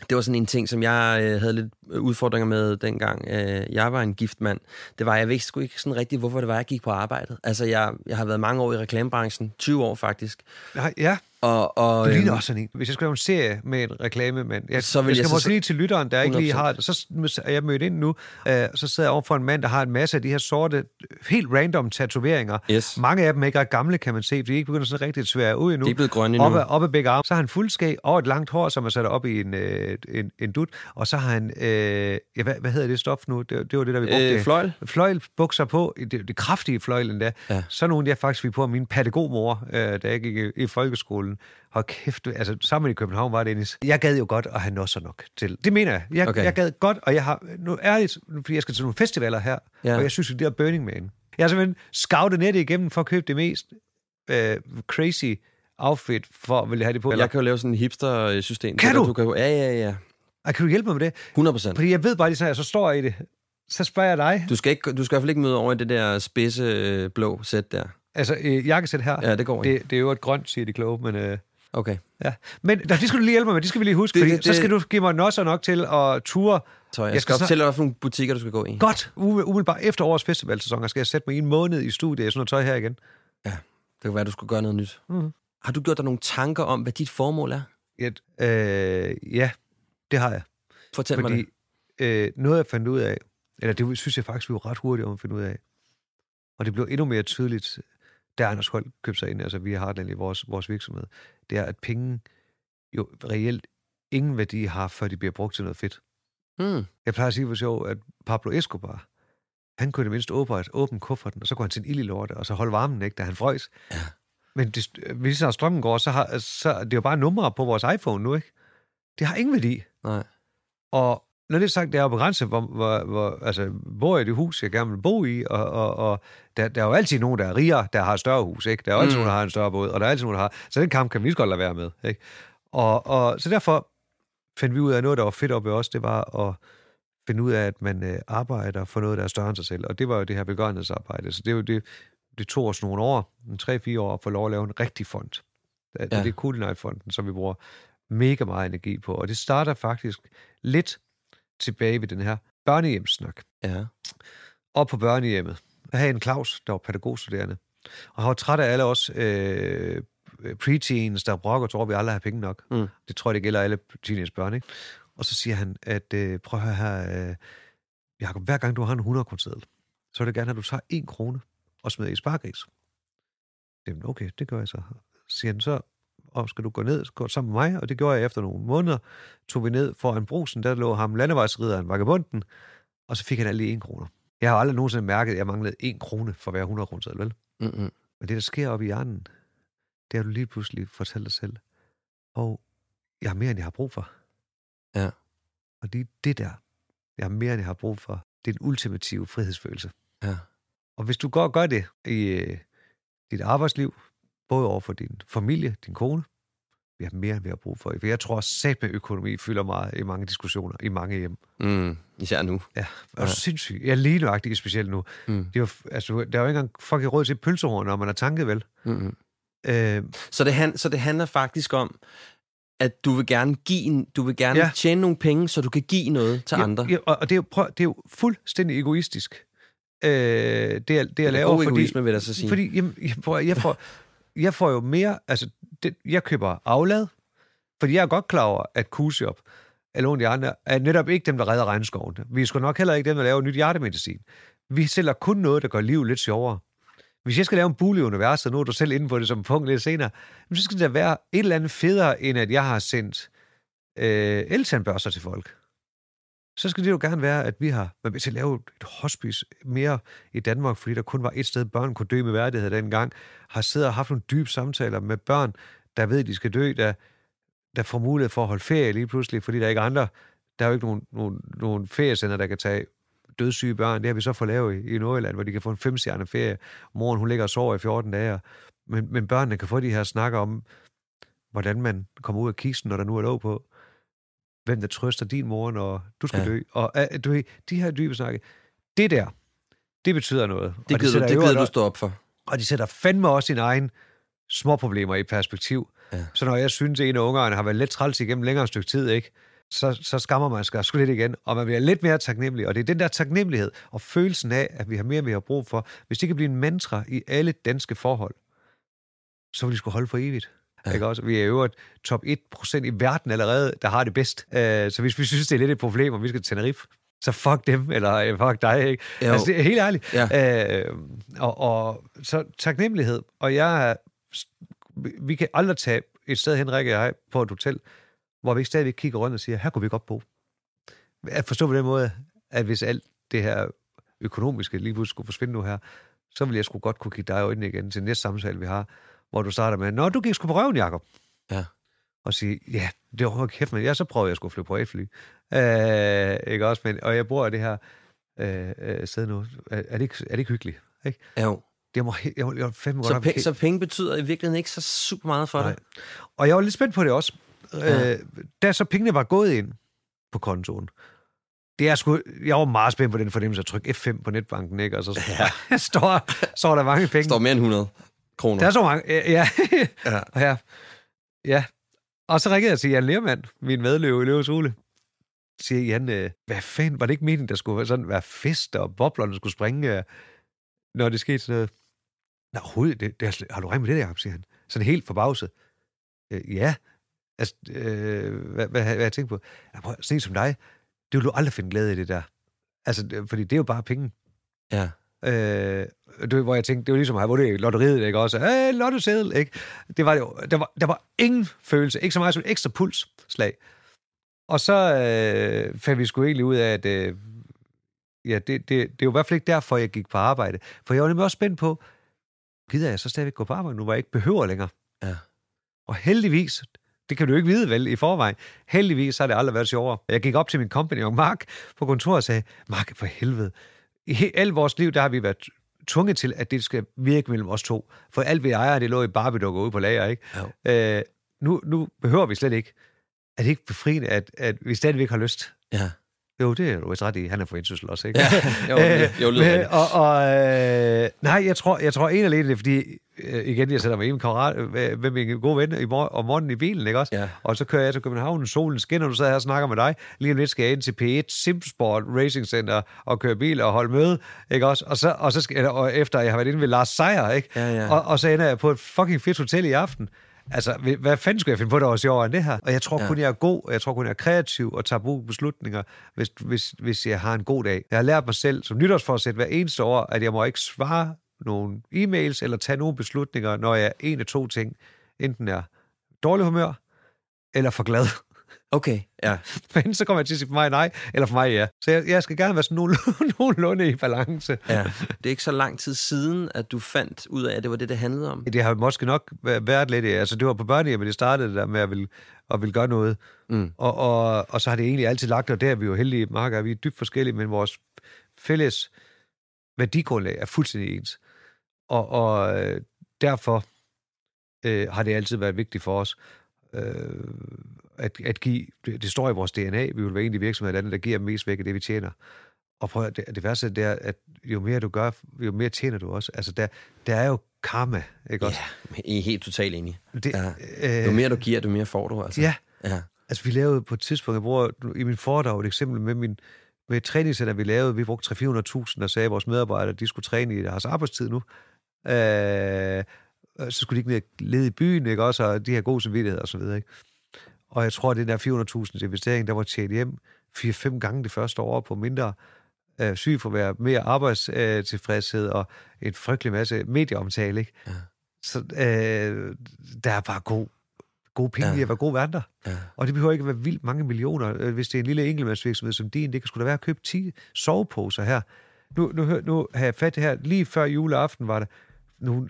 det var sådan en ting, som jeg øh, havde lidt udfordringer med dengang. Øh, jeg var en gift mand. Det var, jeg ved sgu ikke sådan rigtigt, hvorfor det var, jeg gik på arbejdet. Altså, jeg, jeg har været mange år i reklamebranchen, 20 år faktisk. Ja, ja. Og, og, Du ligner øhm, også sådan en. Hvis jeg skulle lave en serie med en reklamemand, jeg, Så vil jeg jeg skal så- måske lige til lytteren, der ikke lige 100%. har det. Så er jeg mødt ind nu, øh, så sidder jeg overfor en mand, der har en masse af de her sorte, helt random tatoveringer. Yes. Mange af dem er ikke ret gamle, kan man se, fordi de ikke begynder sådan rigtig svære ud endnu. De er blevet grønne nu. Op ad, op ad begge arme. Så har han fuldskæg og et langt hår, som er sat op i en, øh, en, en dut. Og så har han, øh, ja, hvad, hvad hedder det stof nu? Det, det var det, der vi brugte. Øh, fløjl? Fløjlbukser på, det, det kraftige fløjl endda. Ja. Så nogle, jeg faktisk fik på af min pædagogmor, øh, da jeg gik i, i folkeskolen. Hold kæft, altså sammen i København var det, Dennis. Jeg gad jo godt at have nosser nok til. Det mener jeg. Jeg, Okay. jeg gad godt, og jeg har, nu ærligt, fordi jeg skal til nogle festivaler her, Ja. og jeg synes, det er Burning Man. Jeg har simpelthen scoutet nettet igennem for at købe det mest øh, crazy outfit, for at ville have det på. Jeg kan jo lave sådan et hipster-system. Kan der- du? kan, jo- ja, ja, ja. Ej, kan du hjælpe mig med det? 100 procent. Fordi jeg ved bare lige sådan, at så står jeg i det. Så spørger jeg dig. Du skal, ikke, du skal i hvert fald ikke møde over i det der spidse øh, blå sæt der. Altså, øh, jakkesæt her. Ja, det går ikke. Det, det er jo et grønt, siger de kloge, men... Øh, Okay. ja. Men nå, det skal du lige hjælpe mig med. Det skal vi lige huske, Det- fordi det- så skal du give mig nosser nok til at ture. Så jeg, Jeg skal skal fortælle dig, nogle butikker, du skal gå i. Godt, umiddelbart efter årets festivalsæson, skal jeg sætte mig i en måned i studiet i sådan noget tøj her igen. Ja, det kan være, du skulle gøre noget nyt. Mhm. Har du gjort dig nogle tanker om, hvad dit formål er? Et, øh, ja, det har jeg. Fortæl mig Fordi det. øh, noget, jeg fandt ud af, eller det synes jeg faktisk, vi var ret hurtigt om at finde ud af, og det blev endnu mere tydeligt, da Anders Holt købte sig ind, altså vi har den i vores, vores virksomhed, det er, at penge jo reelt ingen værdi har, før de bliver brugt til noget fedt. Hmm. Jeg plejer at sige for sjov, at Pablo Escobar, han kunne i det mindste åbne, åbne kufferten, og så kunne han tænde ild i lortet, og så holde varmen, ikke, da han frøs. Ja. Men det, hvis så strømmen går, så, har, så det er jo bare numre på vores iPhone nu, ikke? Det har ingen værdi. Nej. Og når det er sagt, det er jo begrænset, hvor, hvor, hvor altså, jeg i det hus, jeg gerne vil bo i, og, og, og der, der er jo altid nogen, der er rigere, der har et større hus, ikke? Der er jo altid Mm. nogen, der har en større båd, og der er altid nogen, der har... Så den kamp kan vi lige godt lade være med, ikke? Og, og så derfor fandt vi ud af, noget, der var fedt op ved os, det var at finde ud af, at man øh, arbejder for noget, der er større end sig selv. Og det var jo det her begørenhedsarbejde. Så det, er jo det, det tog os nogle år, en 3-4 år, at få lov at lave en rigtig fond. Det, Ja. ja. det er Kulinarfonden, som vi bruger mega meget energi på. Og det starter faktisk lidt tilbage ved den her børnehjemssnak. Ja. Og på børnehjemmet, der havde jeg en Claus, der var pædagogstuderende. Og han var træt af alle os øh, preteens, der brokker tror, vi aldrig har penge nok. Mm. Det tror jeg, det gælder alle teenagebørn, ikke? Og så siger han, at øh, prøv at høre her, øh, Jacob, hver gang du har en 100 kroner så vil jeg gerne at du tager en krone og smider i spargris. Jamen, okay, det gør jeg så. Så siger han så, og skal du gå ned gå sammen med mig? Og det gjorde jeg efter nogle måneder. Tog vi ned for en brusen, der lå ham landevejsridderen, vagabunden, og så fik han alle en kroner. Jeg har aldrig nogensinde mærket, at jeg manglede en krone for hver 100 kroner vel? Mm-mm. Men det, der sker op i hjernen, det har du lige pludselig fortalt dig selv. Og jeg har mere, end jeg har brug for. Ja. Og det er det der, jeg har mere, end jeg har brug for. Det er den ultimative frihedsfølelse. Ja. Og hvis du går og gør det i øh, dit arbejdsliv, både over for din familie, din kone, vi har mere, end vi har brug for. For jeg tror, at med økonomi fylder meget i mange diskussioner, i mange hjem. Mm. Især nu. Ja, og Ja. sindssygt. Jeg er lige nøjagtig specielt nu. Mm. Det er jo, altså, der er jo ikke engang fucking råd til pølsehorn, når man er tanket, vel? Mm-mm. Øh, Så det, han, så det handler faktisk om, at du vil gerne give en, du vil gerne Ja. tjene nogle penge, så du kan give noget til ja, andre. Ja, og det er, jo, prøv, det er jo fuldstændig egoistisk, øh, det, jeg, det jeg laver. fordi, egoisme, vil jeg så sige. Fordi jamen, jeg, prøv, jeg, får, jeg får jo mere... Altså, det, jeg køber aflad, fordi jeg er godt klar over, at Kusiop eller nogle af de andre er netop ikke dem, der redder regnskoven. Vi er sgu nok heller ikke dem, der laver nyt hjertemedicin. Vi sælger kun noget, der gør livet lidt sjovere. Hvis jeg skal lave en bule i universet, nu er du selv inde på det som punkt lidt senere, men så skal det da være et eller andet federe, end at jeg har sendt øh, eltandbørster til folk. Så skal det jo gerne være, at vi har været med til at lave et hospice mere i Danmark, fordi der kun var et sted, børn kunne dø med værdighed dengang, har siddet og haft nogle dybe samtaler med børn, der ved, at de skal dø, der, der får mulighed for at holde ferie lige pludselig, fordi der er ikke andre, der er jo ikke nogen, nogen, nogen feriecenter, der kan tage dødssyge børn. Det har vi så fået lavet i, i Nordjylland, hvor de kan få en femstjerne ferie. Moren, hun ligger og sover i 14 dage, men, men børnene kan få de her snakker om, hvordan man kommer ud af kisten, når der nu er lov på. Hvem der trøster din mor, når du skal ja. Dø. Og uh, du ved, de her dybe snakke, det der, det betyder noget. det gider, du, det gider du stå op for. og de sætter fandme også sine egne små problemer i perspektiv. Ja. Så når jeg synes, at en af ungerne har været lidt træls igennem længere stykke tid, ikke? Så, så skammer man sig sgu lidt igen, og man bliver lidt mere taknemmelig. Og det er den der taknemmelighed og følelsen af, at vi har mere, vi har brug for. Hvis det kan blive en mantra i alle danske forhold, så vil de skulle holde for evigt. Ja. Ikke også? Vi er jo top 1% i verden allerede, der har det bedst. Uh, så hvis vi synes, det er lidt et problem, og vi skal til Tenerife, så fuck dem, eller øh, fuck dig, ikke? Jo. Altså, det er helt ærligt. Ja. Øh, og, og så taknemmelighed. Og jeg vi kan aldrig tage et sted hen, Rikke og jeg, på et hotel, hvor vi ikke stadigvæk kigger rundt og siger, her kunne vi godt bo. At forstå på den måde, at hvis alt det her økonomiske lige pludselig skulle forsvinde nu her, så ville jeg sgu godt kunne kigge dig i øjnene igen til næste samtale, vi har, hvor du starter med, Nå, du gik sgu på røven, Jacob. Ja. Og sige, ja, det var kæft, men ja, så prøvede jeg at flyve på et fly. Øh, ikke også, men, og jeg bor i det her øh, øh, sted nu. Er, er, det ikke, er det ikke hyggeligt? Ikke? Jo. Det må, jeg, må- jeg, jeg fandme godt Så, have- penge, så penge betyder i virkeligheden ikke så super meget for Nej. dig. Og jeg var lidt spændt på det også. Ja. Ja. Øh, da så pengene var gået ind på kontoen, det er sgu, jeg var meget spændt på den fornemmelse at trykke F5 på netbanken, ikke? Og så ja. står, står der mange penge. Står mere end 100 kroner. Der er så mange. Ja, ja. Ja. Og ja. Og så ringede jeg til Jan Lermand, min medløve i Løves Hule. Siger Jan, øh, hvad fanden, var det ikke meningen, der skulle være sådan være fest, og boblerne skulle springe, øh, når det skete sådan noget? Nej, overhovedet, det, det er, har du regnet med det der, siger han. Sådan helt forbavset. Øh, ja. Altså, øh, hvad, hvad, hvad, jeg tænkt på? Jeg prøver, sådan som dig, det vil du aldrig finde glæde i det der. Altså, fordi det er jo bare penge. Ja. Øh, det, var, hvor jeg tænkte, det var ligesom at vundet i lotteriet, ikke også? Hey, lottoseddel, ikke? Det var jo. Der var, der var ingen følelse, ikke så meget som et ekstra pulsslag. Og så øh, fandt vi sgu egentlig ud af, at øh, ja, det, det, det er jo i hvert fald ikke derfor, jeg gik på arbejde. For jeg var nemlig også spændt på, gider jeg så stadigvæk gå på arbejde nu, hvor jeg ikke behøver længere? Ja. Og heldigvis, det kan du ikke vide vel i forvejen, heldigvis har det aldrig været sjovere. Jeg gik op til min kompagnon Mark på kontoret og sagde, Mark, for helvede, i alt vores liv, der har vi været tvunget til, at det skal virke mellem os to. For alt vi ejer, det lå i Barbie-dukker ude på lager, ikke? Øh, nu, nu behøver vi slet ikke. Er det ikke befriende, at, at vi stadigvæk har lyst? Ja. Jo, det er du vist ret i. Han er for indsyssel også, ikke? Ja, jo, jo, rigtigt. og, og, øh, nej, jeg tror, jeg tror en alene, det er, fordi, øh, igen, jeg sætter mig i med, kammerat, med min gode ven i mor- om morgenen i bilen, ikke også? Ja. Og så kører jeg til København, solen skinner, du sidder her og snakker med dig. Lige om lidt skal jeg ind til P1 Simsport Racing Center og køre bil og holde møde, ikke også? Og, så, og, så skal, og efter jeg har været inde ved Lars Seier, ikke? Ja, ja. Og, og så ender jeg på et fucking fedt hotel i aften. Altså, hvad- fanden skulle jeg finde på, der var sjovere end det her? Og jeg tror Ja. kun, jeg er god, og jeg tror kun, jeg er kreativ og tager brug beslutninger, hvis, hvis, hvis jeg har en god dag. Jeg har lært mig selv som nytårsforsæt hver eneste år, at jeg må ikke svare nogle e-mails eller tage nogle beslutninger, når jeg er en af to ting. Enten er dårlig humør, eller for glad. Okay, ja. Men så kommer jeg til at sige for mig nej, eller for mig ja. Så jeg, jeg skal gerne være sådan nogenlunde, nogenlunde i balance. ja. Det er ikke så lang tid siden, at du fandt ud af, at det var det, det handlede om. Det har måske nok været lidt... Altså, det var på børnehjemmet, det startede det der med at ville, at ville gøre noget. Mm. Og, og, og så har det egentlig altid lagt, og der er vi jo heldige, Mark, og vi er dybt forskellige, men vores fælles værdigrundlag er fuldstændig ens. Og, og øh, derfor øh, har det altid været vigtigt for os øh, at, at give... Det, det står i vores DNA, vi vil være en af de virksomheder i landet, der giver mest væk af det, vi tjener. Og prøv at, det, det værste det er, at jo mere du gør, jo mere tjener du også. Altså, der, der er jo karma, ikke også? Ja, I er helt totalt enige. Det, ja. Jo mere du giver, jo mere får du. Altså. Ja. ja. Altså, vi lavede på et tidspunkt, jeg bruger i min foredrag et eksempel med min med et træningscenter, vi lavede, vi brugte 300-400.000 og sagde, at vores medarbejdere, de skulle træne i deres arbejdstid nu. Øh, så skulle de ikke ned lede i byen, ikke også, og de her gode samvittigheder og så videre, ikke? Og jeg tror, at den der 400.000 investering, der var tjent hjem 4-5 gange det første år på mindre øh, sygefravær, mere arbejdstilfredshed og en frygtelig masse medieomtale, ikke? Ja. Så øh, der er bare god, gode penge ja. i at være gode vandre. Ja. Og det behøver ikke at være vildt mange millioner. Øh, hvis det er en lille enkeltmandsvirksomhed som din, det kan sgu da være at købe 10 soveposer her. Nu, nu, nu har jeg fat det her. Lige før juleaften var der nogle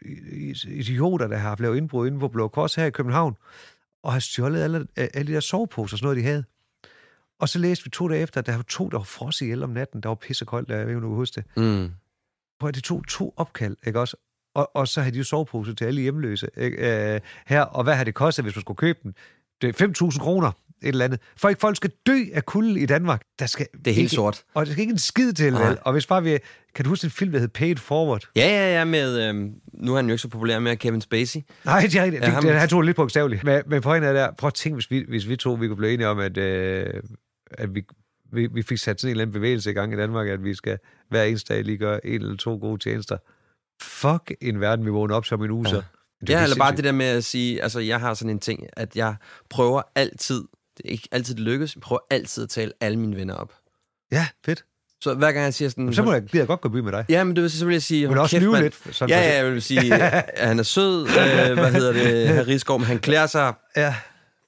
idioter, der har lavet indbrud inde på Blå Kors her i København, og har stjålet alle, alle de der soveposer, sådan noget, de havde. Og så læste vi to dage efter, at der var to, der var frosset ihjel om natten. Der var pissekoldt, der, jeg ved ikke, du huske det. Mm. Prøv at det tog to opkald, ikke også? Og, og så havde de jo soveposer til alle hjemløse ikke? Øh, her. Og hvad har det kostet, hvis man skulle købe dem? Det er 5.000 kroner, et eller andet. For ikke folk skal dø af kulde i Danmark. Der skal det er helt ikke, sort. Og der skal ikke en skid til, vel? Og hvis bare vi... Kan du huske en film, der hed Paid Forward? Ja, ja, ja, med... Øhm, nu er han jo ikke så populær med Kevin Spacey. Nej, det er rigtigt. Ja, det, det, han tog lidt på bogstaveligt. Men, men pointen er der, prøv at tænke, hvis vi, hvis vi to vi kunne blive enige om, at, øh, at vi, vi, vi fik sat sådan en eller anden bevægelse i gang i Danmark, at vi skal hver eneste dag lige gøre en eller to gode tjenester. Fuck en verden, vi vågner op som en uge, ja. Ja, eller bare det der med at sige, altså jeg har sådan en ting, at jeg prøver altid, det er ikke altid det lykkes, jeg prøver altid at tale alle mine venner op. Ja, fedt. Så hver gang jeg siger sådan... Men så må jeg, jeg godt gå by med dig. Ja, men det vil, så vil jeg sige... Men også lyve lidt. Sådan ja, ja, jeg vil sige, at han er sød, øh, hvad hedder det, herr Rigsgaard, men han klæder sig ja.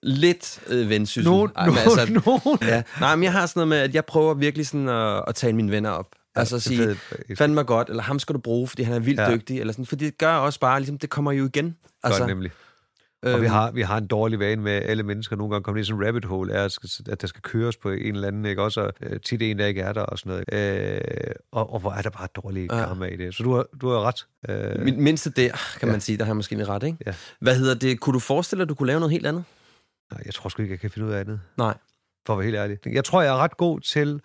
lidt øh, vendsyssel. No, no, men altså, no. Ja. Nej, men jeg har sådan noget med, at jeg prøver virkelig sådan at, at tale mine venner op. Ja, altså at sige, fandme godt, eller ham skal du bruge, fordi han er vildt ja. dygtig, eller sådan, for det gør også bare, ligesom, det kommer jo igen. Altså, godt nemlig. Og vi øhm. har, vi har en dårlig vane med, alle mennesker nogle gange kommer ned i sådan en rabbit hole, er, at der skal køres på en eller anden, ikke? Også uh, tit en, der ikke er der og sådan noget. Uh, og, og hvor er der bare dårlig karma i det. Så du har, du har ret. Uh, Min, mindste der, kan ja. man sige, der har jeg måske ret, ikke? Ja. Hvad hedder det? Kunne du forestille dig, at du kunne lave noget helt andet? Nej, jeg tror sgu ikke, jeg kan finde ud af andet. Nej. For at være helt ærlig. Jeg tror, jeg er ret god til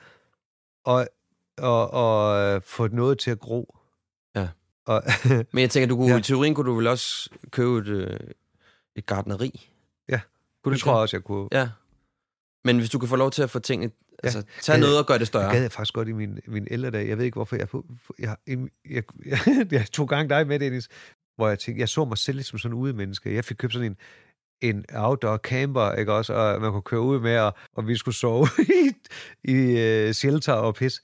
at, at, at, at få noget til at gro. Ja. Og, Men jeg tænker, du kunne, ja. i teorien kunne du vel også købe et, et gardneri. Ja, kunne det tror jeg også, jeg kunne. Ja. Men hvis du kan få lov til at få tingene... Ja. Altså, tag jeg, noget og gør det større. Jeg gad jeg faktisk godt i min, min ældre dag. Jeg ved ikke, hvorfor jeg... Jeg, jeg, jeg, jeg, jeg tog gang dig med, Dennis, hvor jeg tænkte, jeg så mig selv som sådan en udemenneske. Jeg fik købt sådan en, en outdoor camper, ikke også, og man kunne køre ud med, og, og vi skulle sove i, i uh, shelter og pis.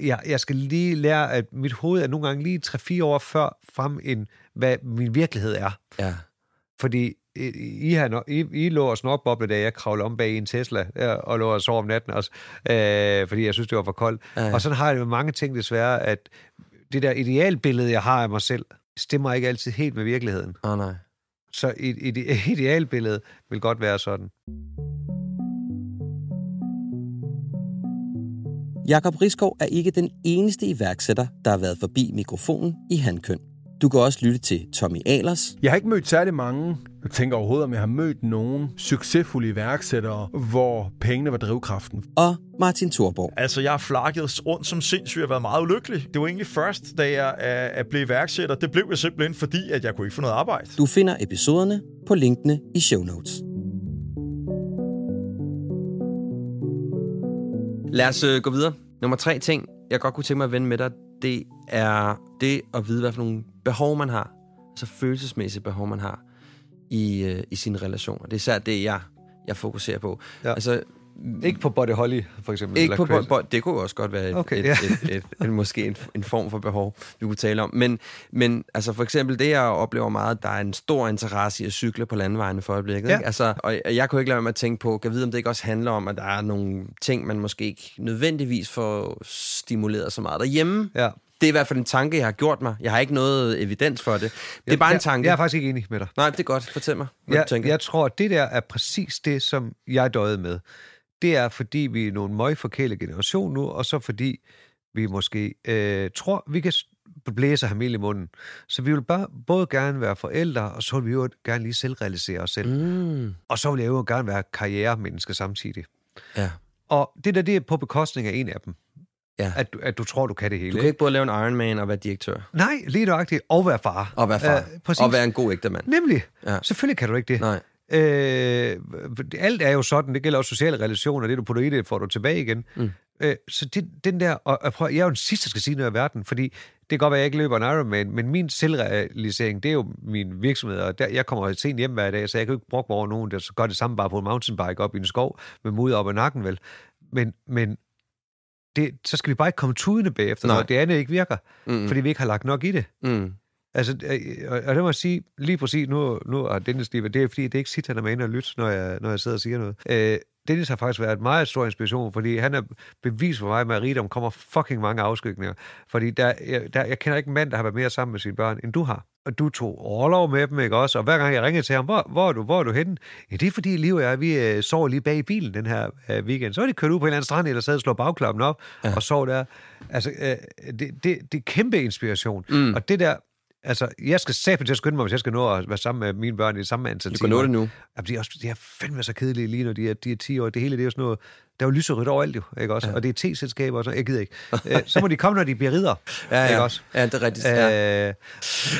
Jeg, jeg skal lige lære, at mit hoved er nogle gange lige 3-4 år før frem, end hvad min virkelighed er. Ja. Fordi i, har, I, I lå og snorboble, da jeg kravlede om bag i en Tesla og lå og sov om natten også, øh, fordi jeg synes, det var for koldt. Ja. Og sådan har jeg jo mange ting desværre, at det der idealbillede, jeg har af mig selv, stemmer ikke altid helt med virkeligheden. Oh, nej. Så et, et idealbillede vil godt være sådan. Jakob Riskov er ikke den eneste iværksætter, der har været forbi mikrofonen i handkøn. Du kan også lytte til Tommy Alers. Jeg har ikke mødt særlig mange, jeg tænker overhovedet, om jeg har mødt nogen succesfulde iværksættere, hvor pengene var drivkraften. Og Martin Thorborg. Altså, jeg har flakket rundt som sindssygt og været meget ulykkelig. Det var egentlig først, da jeg er blevet iværksætter. Det blev jeg simpelthen, fordi at jeg kunne ikke få noget arbejde. Du finder episoderne på linkene i show notes. Lad os uh, gå videre. Nummer tre ting, jeg godt kunne tænke mig at vende med dig, det er det at vide, hvad for nogle behov man har. Altså følelsesmæssige behov, man har i, øh, i sine relationer. Det er især det, jeg, jeg fokuserer på. Ja. Altså, ikke på Body Holly, for eksempel? Ikke på body, det kunne også godt være et, okay, et, ja. et, et, et, et, måske en, en form for behov, vi kunne tale om. Men, men altså for eksempel det, jeg oplever meget, der er en stor interesse i at cykle på landvejene for øjeblikket. Ja. Ikke? Altså, og jeg kunne ikke lade mig at tænke på, kan vide, om det ikke også handler om, at der er nogle ting, man måske ikke nødvendigvis får stimuleret så meget derhjemme. Ja det er i hvert fald en tanke, jeg har gjort mig. Jeg har ikke noget evidens for det. Det er bare jeg, en tanke. Jeg er faktisk ikke enig med dig. Nej, det er godt. Fortæl mig, hvad jeg, du tænker. Jeg tror, at det der er præcis det, som jeg døde med. Det er, fordi vi er nogle møgforkæle generation nu, og så fordi vi måske øh, tror, vi kan blæse ham i munden. Så vi vil bare både gerne være forældre, og så vil vi jo gerne lige selvrealisere os selv. Mm. Og så vil jeg jo gerne være karrieremenneske samtidig. Ja. Og det der, det er på bekostning af en af dem. Ja. At, du, at du tror, du kan det hele. Du kan ikke både lave en Ironman og være direktør. Nej, lige nøjagtigt. Og være far. Og være far. Præcis. og være en god ægte mand. Nemlig. Ja. Selvfølgelig kan du ikke det. Nej. Øh, alt er jo sådan, det gælder også sociale relationer, det du putter i det, får du tilbage igen. Mm. Øh, så det, den der, og, og prøv, jeg er jo den sidste, der skal sige noget i verden, fordi det kan godt være, at jeg ikke løber en Ironman, men min selvrealisering, det er jo min virksomhed, og der, jeg kommer sent hjem hver dag, så jeg kan jo ikke brokke mig over nogen, der gør det samme bare på en mountainbike op i en skov, med mudder op ad nakken, vel? Men, men det, så skal vi bare ikke komme tudende bagefter, Nej. når det andet ikke virker, Mm. fordi vi ikke har lagt nok i det. Mm. Altså, øh, og og det må jeg sige, lige præcis nu, nu er Dennis lige, det er fordi, det er ikke sit, han er med inde og lytte, når jeg, når jeg sidder og siger noget. Øh, Dennis har faktisk været et meget stor inspiration, fordi han er bevis for mig, med at rigdom kommer fucking mange afskygninger. Fordi der, jeg, der, jeg kender ikke en mand, der har været mere sammen med sine børn, end du har. Og du tog overlov med dem, ikke også? Og hver gang jeg ringede til ham, hvor, hvor er du, hvor er du henne? Ja, det er fordi, Liv og jeg, vi øh, sover lige bag i bilen den her øh, weekend. Så er de kørt ud på en eller anden strand, eller sad og slå bagklappen op ja. og sov der. Altså, øh, det, det, det er kæmpe inspiration. Mm. Og det der, Altså, jeg skal sætte til at skynde mig, hvis jeg skal nå at være sammen med mine børn i samme antal Du kan nå det nu. Jamen, de er, også, de er fandme så kedelige lige når de er, de er 10 år. Det hele det er jo sådan noget... Der er jo lyserødt overalt jo, ikke også? Ja. Og det er T-selskaber sådan Jeg gider ikke. Øh, så må de komme, når de bliver ridder, Ja, ja. ikke også? Ja, det er rigtigt. Ja. Øh,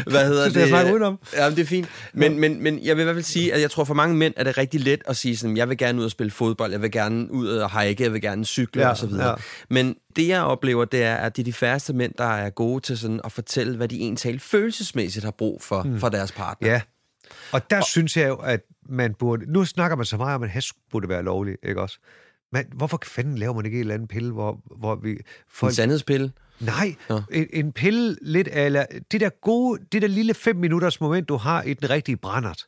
Hvad hedder synes, det er snakket udenom. Ja, men det er fint. Men, men, men jeg vil i hvert fald sige, at jeg tror for mange mænd er det rigtig let at sige sådan, jeg vil gerne ud og spille fodbold, jeg vil gerne ud og hike, jeg vil gerne cykle Ja, og så videre. ja. Men det jeg oplever, det er, at det er de færreste mænd, der er gode til sådan at fortælle, hvad de egentlig følelsesmæssigt har brug for, mm. for deres partner. ja. Og der og, synes jeg jo, at man burde... Nu snakker man så meget om, at hash burde være lovlig, ikke også? Men hvorfor fanden laver man ikke en eller anden pille, hvor, hvor vi... En Folk, sandhedspille. Nej, en, en pille lidt eller det der gode, det der lille fem minutters moment, du har i den rigtige brændert,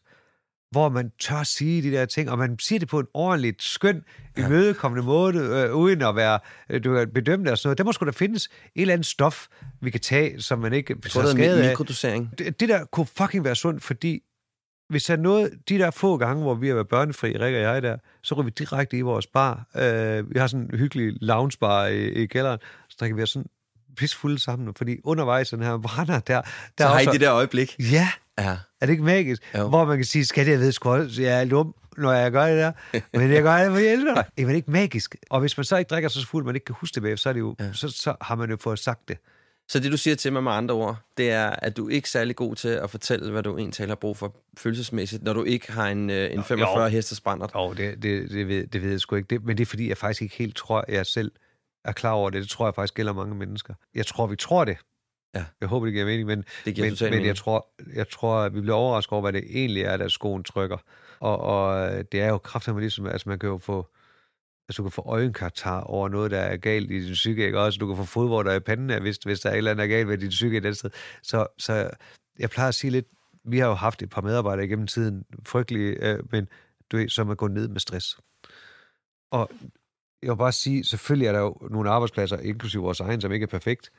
hvor man tør sige de der ting, og man siger det på en ordentligt skøn, ja. imødekommende måde, øh, uden at være øh, du er bedømt og sådan noget. Der må sgu da findes et eller andet stof, vi kan tage, som man ikke Jeg tror, tager det er skade af. mikrodosering. Det, det der kunne fucking være sundt, fordi hvis der er noget, de der få gange, hvor vi har været børnefri, Rikke og jeg der, så ryger vi direkte i vores bar. Øh, vi har sådan en hyggelig loungebar i, i kælderen, så drikker vi os sådan pisfulde sammen, fordi undervejs den her brænder der, der Så har I også, det der øjeblik. Ja, Ja. er det ikke magisk? Jo. Hvor man kan sige, skal det jeg ved sgu jeg er lum, når jeg gør det der, men jeg gør det, for jeg elsker dig. Det er ikke magisk. Og hvis man så ikke drikker så fuld, man ikke kan huske det bagefter, så, er det jo, ja. så, så har man jo fået sagt det. Så det, du siger til mig med andre ord, det er, at du ikke er særlig god til at fortælle, hvad du egentlig har brug for følelsesmæssigt, når du ikke har en, øh, en 45 hestes brændert. Jo, det, det, det, ved, det ved jeg sgu ikke. Det, men det er fordi, jeg faktisk ikke helt tror, jeg selv er klar over det. Det tror jeg faktisk gælder mange mennesker. Jeg tror, vi tror det. Ja. Jeg håber, det giver mening, men, Det giver men, men mening. jeg, tror, jeg tror, at vi bliver overrasket over, hvad det egentlig er, der skoen trykker. Og, og det er jo kraftigt ligesom, altså man kan jo få, altså du kan få øjenkatar over noget, der er galt i din psyke, ikke også? Du kan få fodvorter i panden, hvis, hvis der er et eller andet, der er galt med din psyke et andet sted. Så, så jeg plejer at sige lidt, vi har jo haft et par medarbejdere igennem tiden, frygtelige, øh, men du ved, som er gået ned med stress. Og jeg vil bare sige, selvfølgelig er der jo nogle arbejdspladser, inklusive vores egen, som ikke er perfekt,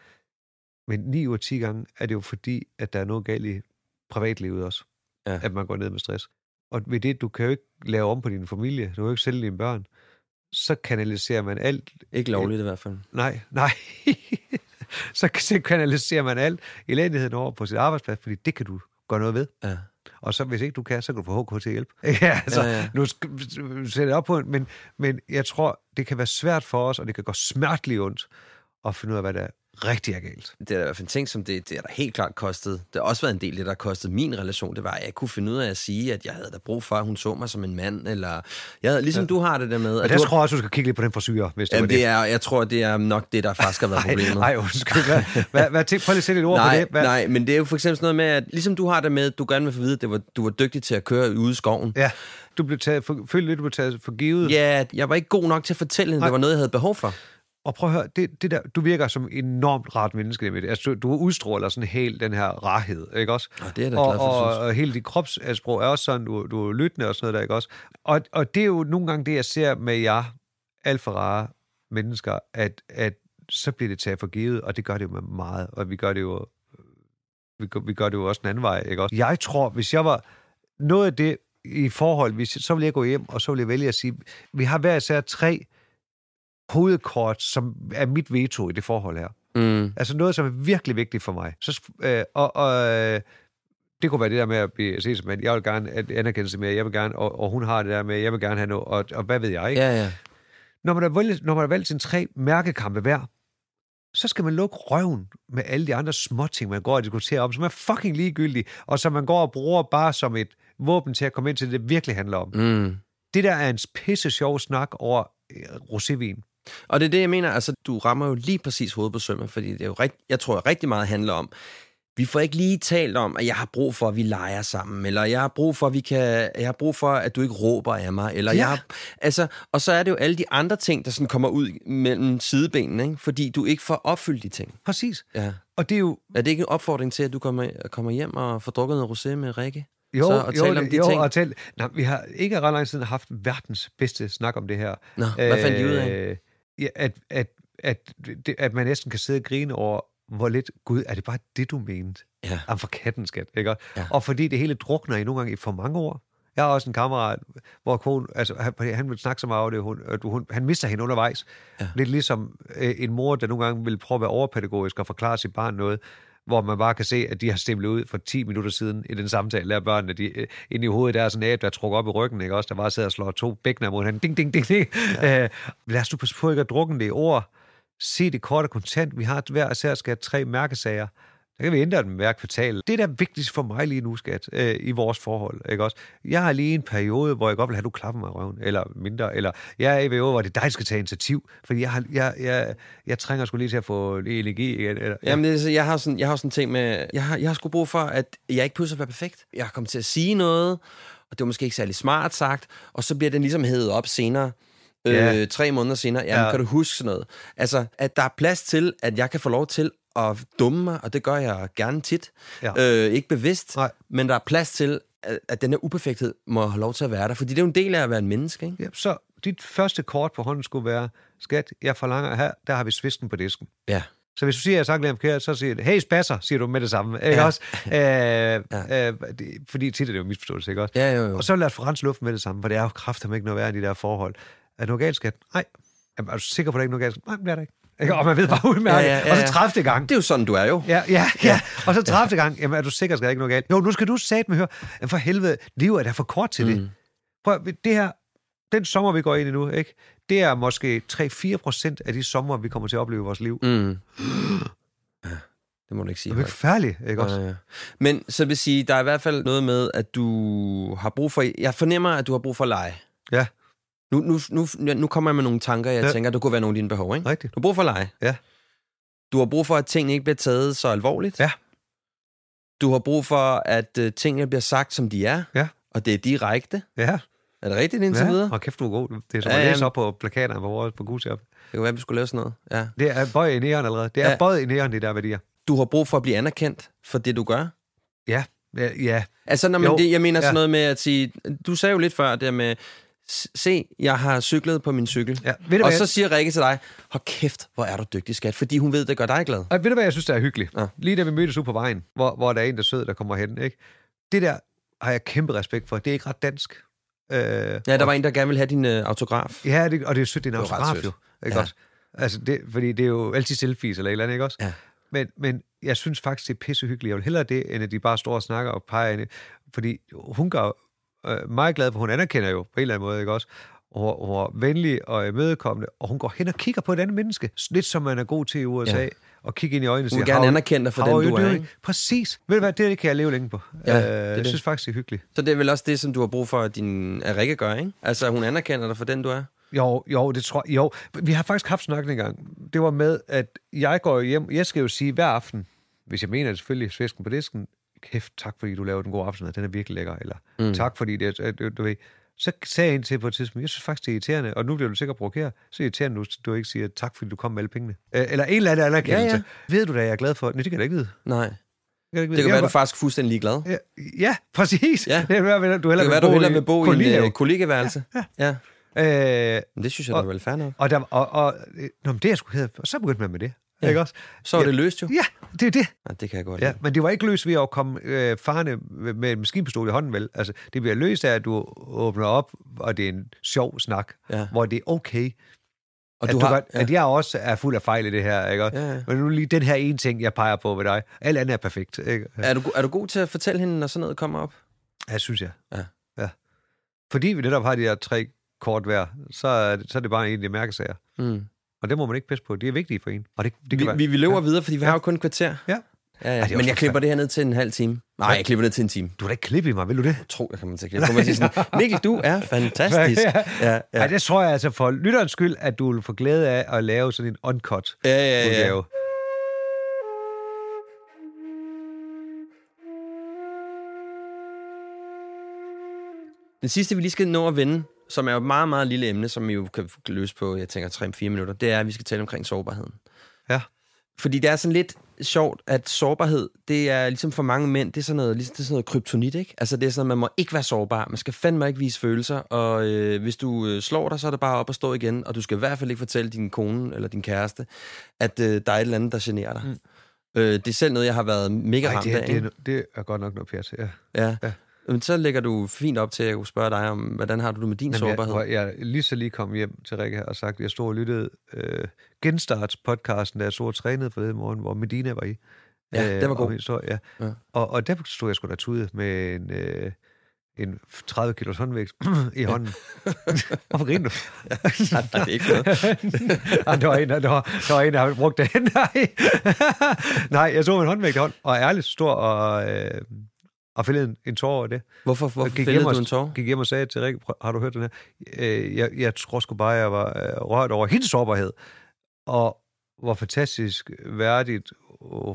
men 9 ud af 10 gange er det jo fordi, at der er noget galt i privatlivet også, Ja. at man går ned med stress. Og ved det, du kan jo ikke lave om på din familie, du kan jo ikke sælge dine børn, så kanaliserer man alt. Ikke lovligt i hvert fald. Nej, nej. så så kanaliserer man alt elendigheden over på sit arbejdsplads, fordi det kan du gøre noget ved. Ja. Og så hvis ikke du kan, så kan du få HK til hjælp. ja, altså, Ja, ja, nu sætter jeg op på en, men, men jeg tror, det kan være svært for os, og det kan gå smerteligt ondt at finde ud af, hvad der rigtig er galt. Det er da i hvert fald en ting, som det, det er da helt klart kostet. Det har også været en del det, der har kostet min relation. Det var, at jeg kunne finde ud af at sige, at jeg havde da brug for, at hun så mig som en mand. Eller, jeg havde, ligesom ja. du har det der med. Og At der du tror jeg også, du skal kigge lidt på den forsyre, hvis det var det. det er, jeg tror, det er nok det, der faktisk har været problemet. Nej, undskyld. Hvad, hvad, hvad, tænk, prøv lige at sætte et ord nej, på det. Hvad? nej, men det er jo for eksempel sådan noget med, at ligesom du har det med, at du gerne vil få at vide, at det var, du var dygtig til at køre ude i skoven. Ja, du blev taget, for, følte lidt, du blev taget for givet. Ja, jeg var ikke god nok til at fortælle hende, Nej. det var noget, jeg havde behov for. Og prøv at høre, det, det der, du virker som enormt rart menneske. Med det. Altså, du, du udstråler sådan helt den her rarhed, ikke også? Og det er da og, glad for, og, synes. og hele dit kropssprog er også sådan, du, du er lyttende og sådan noget der, ikke også? Og, og det er jo nogle gange det, jeg ser med jer, alt for rare mennesker, at, at så bliver det taget for givet, og det gør det jo med meget, og vi gør det jo, vi, gør- vi gør det jo også den anden vej, ikke også? Jeg tror, hvis jeg var noget af det i forhold, hvis, så ville jeg gå hjem, og så ville jeg vælge at sige, vi har hver især tre hovedkort, som er mit veto i det forhold her. Mm. Altså noget, som er virkelig vigtigt for mig. Så, øh, og, og øh, det kunne være det der med at blive set som. Jeg vil gerne at anerkendelse med, jeg vil gerne, og, og hun har det der med, jeg vil gerne have noget, og, og hvad ved jeg, ikke? Ja, ja. Når man har valgt, når man har valgt sine tre mærkekampe hver, så skal man lukke røven med alle de andre småting, man går og diskuterer om, som er fucking ligegyldige, og som man går og bruger bare som et våben til at komme ind til det, det virkelig handler om. Mm. Det der er en pisse sjov snak over øh, rosévin. Og det er det, jeg mener, altså, du rammer jo lige præcis hovedet på sømmet, fordi det er jo rigt, jeg tror, rigtig meget handler om, vi får ikke lige talt om, at jeg har brug for, at vi leger sammen, eller jeg har brug for, at vi kan, jeg har brug for, at du ikke råber af mig, eller Ja. jeg har, altså, og så er det jo alle de andre ting, der sådan kommer ud mellem sidebenene, ikke? fordi du ikke får opfyldt de ting. Præcis. Ja. Og det er jo... Er det ikke en opfordring til, at du kommer, kommer hjem og får drukket noget rosé med Rikke? Jo, så, og jo, tale om de jo, ting? og tale, nej, vi har ikke ret lang tid haft verdens bedste snak om det her. Nå, hvad fandt I ud af? Ja, at, at, at, det, at man næsten kan sidde og grine over, hvor lidt, gud, er det bare det, du mente? Ja. Am for katten, skat, ikke? Ja. Og fordi det hele drukner i nogle gange i for mange år. Jeg har også en kammerat, hvor kone, altså, han, han vil snakke så meget over det, hun, at hun, han mister hende undervejs. Ja. Lidt ligesom øh, en mor, der nogle gange vil prøve at være overpædagogisk og forklare sit barn noget, hvor man bare kan se, at de har stemlet ud for 10 minutter siden i den samtale, der børnene, de, inde i hovedet, der er sådan en der er trukket op i ryggen, ikke? Også, der bare sidder og slår to bækkener mod hinanden, ding, ding, ding, ding. Ja. Øh, lad os nu passe på ikke at drukke det ord, se det kort og kontant, vi har hver især skal have tre mærkesager, der kan vi ændre dem hver kvartal. Det, der er vigtigst for mig lige nu, skat, øh, i vores forhold, ikke også? Jeg har lige en periode, hvor jeg godt vil have, at du klapper mig i røven, eller mindre, eller jeg er i periode, hvor det er dig, der skal tage initiativ, fordi jeg, har, jeg, jeg, jeg trænger sgu lige til at få lidt energi igen. Eller, Jamen, det er, jeg har sådan, jeg har sådan ting med, jeg har, jeg har sgu brug for, at jeg ikke pludselig være perfekt. Jeg har kommet til at sige noget, og det var måske ikke særlig smart sagt, og så bliver den ligesom hævet op senere. Ja. Øh, tre måneder senere, jamen, Ja. kan du huske sådan noget? Altså, at der er plads til, at jeg kan få lov til at dumme mig, og det gør jeg gerne tit. Ja. Øh, ikke bevidst, Nej. men der er plads til, at, at den her uperfekthed må have lov til at være der, fordi det er jo en del af at være en menneske, ikke? Ja, så dit første kort på hånden skulle være, skat, jeg forlanger her, der har vi svisken på disken. Ja. Så hvis du siger, at jeg sagt lidt forkert, så siger du, hey, spasser, siger du med det samme. Ikke Ja. også? Øh, ja. øh, det, fordi tit er det jo misforståelse, ikke også? Ja, jo, jo. Og så lad os få rense luften med det samme, for det er jo kraftigt ikke noget værd i de der forhold. Er der noget galt, skat? Nej. Er du sikker på, at der ikke er noget galt? Nej, det er der ikke. Ikke. Og man ved bare udmærket. Ja, ja, ja, Og så ja. træf det gang. Det er jo sådan, du er jo. Ja, ja, ja. Og så træf det gang. Jamen, er du sikker, at der ikke noget galt? Jo, nu skal du sat med høre. Jamen, for helvede, livet er for kort til det. Mm. Prøv, at- det her, den sommer, vi går ind i nu, ikke? det er måske 3-4 procent af de sommer, vi kommer til at opleve i vores liv. Mm. Ja, det må du ikke sige. Det er højt. færdigt, ikke også? Ja, ja. Men så vil sige, der er i hvert fald noget med, at du har brug for... Jeg fornemmer, at du har brug for at lege. Ja. Nu, nu, nu, nu kommer jeg med nogle tanker, jeg Ja. tænker, det kunne være nogle af dine behov, ikke? Rigtigt. Du har brug for at lege. Ja. Du har brug for, at tingene ikke bliver taget så alvorligt. Ja. Du har brug for, at uh, tingene bliver sagt, som de er. Ja. Og det er direkte. Ja. Er det rigtigt indtil ja. videre? Og kæft, du er god. Det er som Ja, at læse op på plakaterne på vores på Gushop. Det kunne være, vi skulle lave sådan noget. Ja. Det er bøj i næren allerede. Det er Ja. bøjet i næren, de der værdier. Du har brug for at blive anerkendt for det, du gør. Ja, ja. Altså, når man, Jo, det, jeg mener sådan ja. noget med at sige... Du sagde jo lidt før det med... "S- Se, jeg har cyklet på min cykel. ja. Ved du, Og hvad, så siger Rikke til dig, hold kæft, hvor er du dygtig, skat, fordi hun ved, det gør dig glad. Og ved du, hvad jeg synes, der er hyggeligt? Ja. Lige da vi mødtes ude på vejen, hvor, hvor der er en, der er sød, der kommer hen. Ikke? Det der har jeg kæmpe respekt for. Det er ikke ret dansk. Øh, Ja, der var en, der gerne ville have din øh, autograf. Ja, det, og det er sødt, det er en Det ret autograf sødt. jo. Ikke Ja. også? Altså, det, fordi det er jo altid selfies eller et eller andet, ikke også? Ja. Men, men jeg synes faktisk, det er pissehyggeligt. Jeg vil hellere det, end at de bare står og snakker og peger ind. Fordi hun gør øh, meget glad, for hun anerkender jo på en eller anden måde, ikke også? Og hun, hun er venlig og imødekommende, og hun går hen og kigger på et andet menneske. Lidt som man er god til i USA. Ja. Og kigge ind i øjnene og Hun sige, gerne "How- anerkende dig for den, du er, doing?" ikke? Præcis. Ved du hvad, det kan jeg leve længe på. Ja, øh, det er jeg det. synes faktisk, det er hyggeligt. Så det er vel også det, som du har brug for, at, din, at Rikke gør, ikke? Altså, hun anerkender dig for den, du er. Jo, jo, det tror jeg. Jo, vi har faktisk haft snakken en gang. Det var med, at jeg går hjem. Jeg skal jo sige hver aften, hvis jeg mener det selvfølgelig, svæsken på disken, kæft, tak fordi du lavede den gode aftensmad, den er virkelig lækker, eller mm. tak fordi det, er- du, du ved, så sagde jeg ind til på et tidspunkt, jeg synes faktisk, det er irriterende, og nu bliver du sikkert provokeret, så er det irriterende, du, du ikke siger tak, fordi du kom med alle pengene. Øh, Eller en eller anden anerkendelse. Ja, Ved du da, jeg er glad for? Nej, det kan jeg ikke vide. Nej. Det kan, jeg ikke vide. Det kan være, du faktisk fuldstændig ligeglad. Ja, ja, præcis. Ja. Det kan være, du Det hellere kan være, du hellere vil bo i en øh, kollegeværelse. Ja. ja. Øh, Men det synes jeg, der er vel fair nok. og, der, og, og, øh, nå, men det er jeg sgu af. Og så begyndte man med det. Ja. Ikke også? Så er Ja. det løst jo. Ja, det er det. Ja, det kan jeg godt Ja, lide. men det var ikke løst ved at komme øh, farne med, med en maskinpistol i hånden, vel? Altså, det bliver løst af, at du åbner op, og det er en sjov snak, Ja. hvor det er okay, Og at, du du har... godt, at jeg også er fuld af fejl i det her, ikke? Ja, ja. Men nu lige den her ene ting, jeg peger på ved dig. Alt andet er perfekt, ikke? Er du, er du god til at fortælle hende, når sådan noget kommer op? Ja, synes jeg. Ja. ja. Fordi vi netop har de her tre kort hver, så er det, så er det bare de mærkesager. Mm. Og det må man ikke pisse på. Det er vigtigt for en. Og det, det Vi, kan være, vi, vi løber videre, fordi vi har jo kun et kvarter. Ja. Ja, ja. Ej, Men jeg klipper det her ned til en halv time. Nej, jeg klipper det til en time. Du har da ikke klippet i mig, vil du det? Jeg tror, jeg kommer til at klippe. Jeg kommer til sådan, Mikkel, du er fantastisk. Ja. Ja, ja. Ja. Ej, det tror jeg altså for lytterens skyld, at du vil få glæde af at lave sådan en uncut Ja, ja, ja. udgave. Den sidste, vi lige skal nå at vende, som er jo et meget, meget lille emne, som vi jo kan løse på, jeg tænker, 3-4 minutter, det er, at vi skal tale omkring sårbarheden. Ja. Fordi det er sådan lidt sjovt, at sårbarhed, det er ligesom for mange mænd, det er sådan noget, ligesom, det er sådan noget kryptonit, ikke? Altså det er sådan, at man må ikke være sårbar, man skal fandme ikke vise følelser, og øh, hvis du øh, slår dig, så er det bare op og stå igen, og du skal i hvert fald ikke fortælle din kone eller din kæreste, at øh, der er et eller andet, der generer dig. Mm. Øh, det er selv noget, jeg har været mega Ej, ramt det, af. det, er, det er godt nok noget pjat, ja. Ja. Ja. Men så lægger du fint op til, at jeg kunne spørge dig om, hvordan har du det med din Jamen, sårbarhed? jeg, jeg, lige så lige kom hjem til Rikke og sagt, at jeg stod og lyttede øh, Genstarts-podcasten, der jeg stod og trænede for det morgen, hvor Medina var i. Ja, Øh, det var om god. Historie, ja. Ja. Og, og der stod jeg sgu da tudet med en, øh, en 30 kilos håndvægt i hånden. Hvorfor griner du? Nej, det er ikke noget. Ej, der, var en, der, var, der var en, der havde brugt det. Nej. Nej, jeg så med en håndvægt i hånden, og ærligt stor og, øh, og fældede en, en tår over det. Hvorfor, hvorfor gik fældede du en tår? gik hjem og sagde til Rikke, "Prøv, har du hørt den her? Øh, jeg, jeg tror sgu bare, jeg var øh, rørt over hendes sårbarhed. Og hvor fantastisk værdigt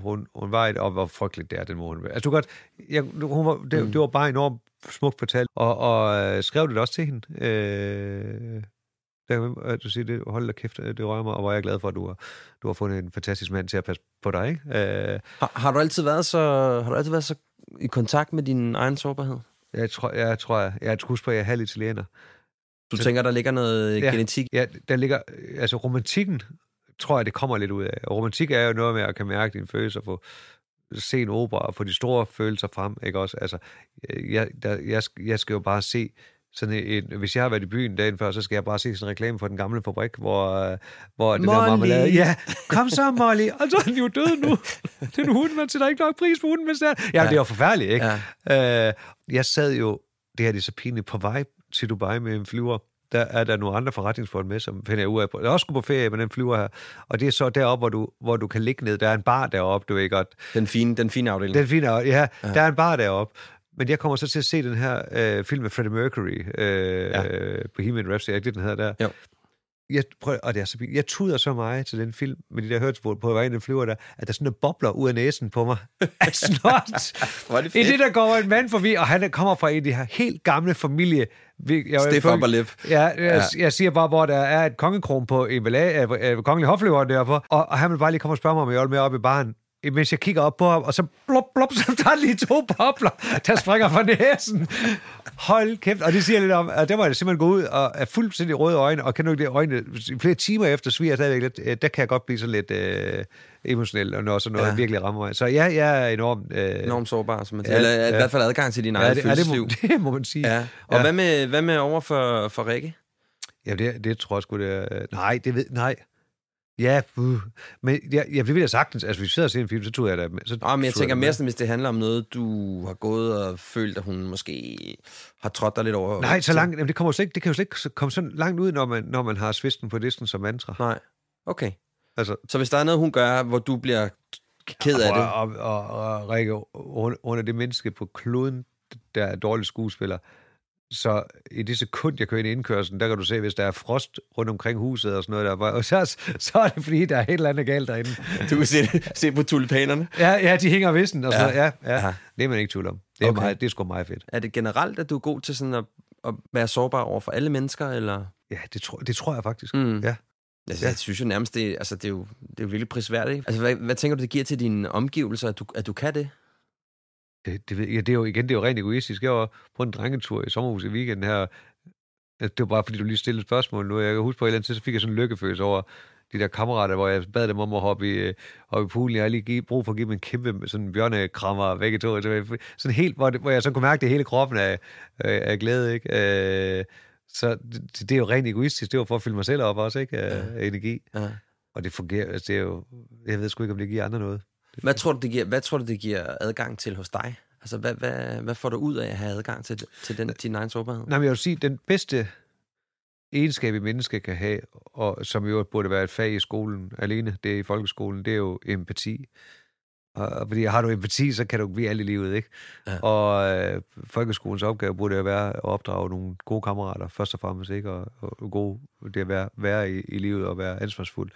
hun, hun var i det, og hvor frygteligt det er, den måde hun Altså, du godt, jeg, hun var, det, mm. det var bare enormt smukt fortalt, og, og øh, skrev det også til hende. Øh, der, at du siger, det, hold da kæft, det rører mig, og hvor er jeg glad for, at du har, du har fundet en fantastisk mand til at passe på dig. Ikke? Øh, Har, har, du altid været så, har du altid været så i kontakt med din egen sårbarhed? jeg tror, jeg, tror, jeg, jeg husker på, at jeg er halv italiener. Du Så- tænker, der ligger noget Ja. genetik? Ja, der ligger, altså romantikken, tror jeg, det kommer lidt ud af. Og romantik er jo noget med at kan mærke dine følelser, få se en opera og få de store følelser frem, ikke også? Altså, jeg, der, jeg, jeg skal jo bare se sådan en, hvis jeg har været i byen dagen før, så skal jeg bare se sådan en reklame for den gamle fabrik, hvor, øh, hvor det der Molly! marmelade... Ja, kom så, Molly! Og så er den jo død nu. Den hund, man sætter ikke nok pris på hunden, hvis det er. Ja, Ja. det er jo forfærdeligt, ikke? Ja. Øh, jeg sad jo, det her det er så pinligt, på vej til Dubai med en flyver. Der er der nogle andre forretningsfolk med, som finder jeg ud af. Jeg er også skulle på ferie med den flyver her. Og det er så deroppe, hvor du, hvor du kan ligge ned. Der er en bar deroppe, du ved godt. Den fine, den fine afdeling. Den fine, ja, ja, der er en bar deroppe. Men jeg kommer så til at se den her øh, film med Freddie Mercury, øh, Ja. Bohemian Rhapsody, er det, den hedder der? Jo. Jeg, prøv, og det er så, jeg tuder så meget til den film, med de der hørtelspor på vej ind i den flyver der, at der sådan noget bobler ud af næsen på mig. Af snot. Hvor er det I det, der går en mand forbi, og han kommer fra en af de her helt gamle familie. Jeg, Stiff upper lip. Ja, jeg, ja. jeg siger bare, hvor der er et kongekron på emballage af, af kongelig hoflever derfor, og, og han vil bare lige komme og spørge mig, om jeg vil med op i baren mens jeg kigger op på ham, og så blop, blop, så der er lige to bobler, der springer fra næsen. Hold kæft. Og det siger lidt om, at der må jeg simpelthen gå ud og er fuldstændig røde øjne, og kan nu ikke det øjne i flere timer efter sviger stadigvæk lidt, øh, der kan jeg godt blive sådan lidt øh, emotionel, og når sådan noget Ja. ja. virkelig rammer mig. Så ja, jeg er enormt... Øh, Enormt sårbar, som man Ja, siger. Eller i ja. hvert fald adgang til din ja, egen det, ja, det, må, det må man sige. Ja. Og hvad, med, hvad med over for, for Rikke? Ja, det, det tror jeg sgu, det er... Nej, det ved... Nej. Ja, uh. men ja, ja, det vil jeg sagtens. Altså, hvis vi sidder og ser en film, så tror jeg da... Så Ah, men jeg tænker mere sådan, hvis det handler om noget, du har gået og følt, at hun måske har trådt dig lidt over. Nej, så langt... Jamen, det, kommer jo slet ikke, det kan jo slet ikke komme så langt ud, når man, når man har svisten på listen som mantra. Nej. Okay. Altså, Så hvis der er noget, hun gør, hvor du bliver ked af det. Og, og, og, og Rikke, hun, hun er det menneske på kloden, der er dårlig skuespiller. Så i det sekund, jeg kører ind i indkørslen, der kan du se, hvis der er frost rundt omkring huset og sådan noget der, og så, så er det fordi, der er et eller andet galt derinde. Du kan se, se på tulipanerne. Ja, ja, de hænger vissen og sådan Ja. ja. ja, ja. Ja. Det er man ikke tvivl om. Det er, Okay. meget, det er sgu meget fedt. Er det generelt, at du er god til sådan at, at være sårbar over for alle mennesker, eller? Ja, det tror, det tror jeg faktisk. Mm. Ja. Altså, jeg synes jo nærmest, det, altså, det, er jo, det er jo virkelig prisværdigt. Altså, hvad, hvad tænker du, det giver til dine omgivelser, at du, at du kan det? Det, det, ja, det er jo igen, det er jo rent egoistisk. Jeg var på en drengetur i sommerhus i weekenden her. Det var bare, fordi du lige stillede et spørgsmål nu. Jeg kan huske på et eller andet tid, så fik jeg sådan en lykkefølelse over de der kammerater, hvor jeg bad dem om at hoppe i, øh, hoppe i poolen. Jeg har lige give, brug for at give dem en kæmpe sådan bjørnekrammer begge to. Det var Sådan helt, hvor, det, hvor jeg så kunne mærke det hele kroppen af, af, af glæde. Ikke? Øh, så det, det, er jo rent egoistisk. Det var for at fylde mig selv op også, ikke? Af, af energi. Ja. Og det fungerer. Altså, det er jo, jeg ved sgu ikke, om det giver andre noget. Hvad tror du, det giver, hvad tror du, det giver adgang til hos dig? Altså, hvad, hvad, hvad får du ud af at have adgang til, til den, din egen sårbarhed? Nej, men jeg vil sige, den bedste, egenskab, et menneske kan have, og som jo burde være et fag i skolen alene, det er i folkeskolen, det er jo empati. Og, fordi har du empati, så kan du blive alt i livet, ikke? Ja. Og øh, folkeskolens opgave burde jo være at opdrage nogle gode kammerater, først og fremmest, ikke? Og, og gode, det at være, være i, i livet og være ansvarsfuld.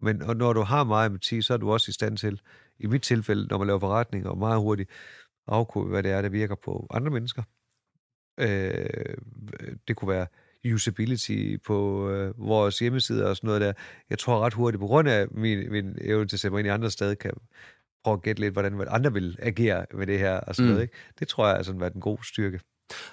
Men og når du har meget empati, så er du også i stand til, i mit tilfælde, når man laver forretninger, og meget hurtigt afkode, hvad det er, der virker på andre mennesker. Øh, det kunne være usability på øh, vores hjemmeside og sådan noget der. Jeg tror ret hurtigt, på grund af min, min evne til at sætte mig ind i andre steder, kan prøve at gætte lidt, hvordan andre vil agere med det her og sådan mm. noget. Ikke? Det tror jeg er sådan været en god styrke.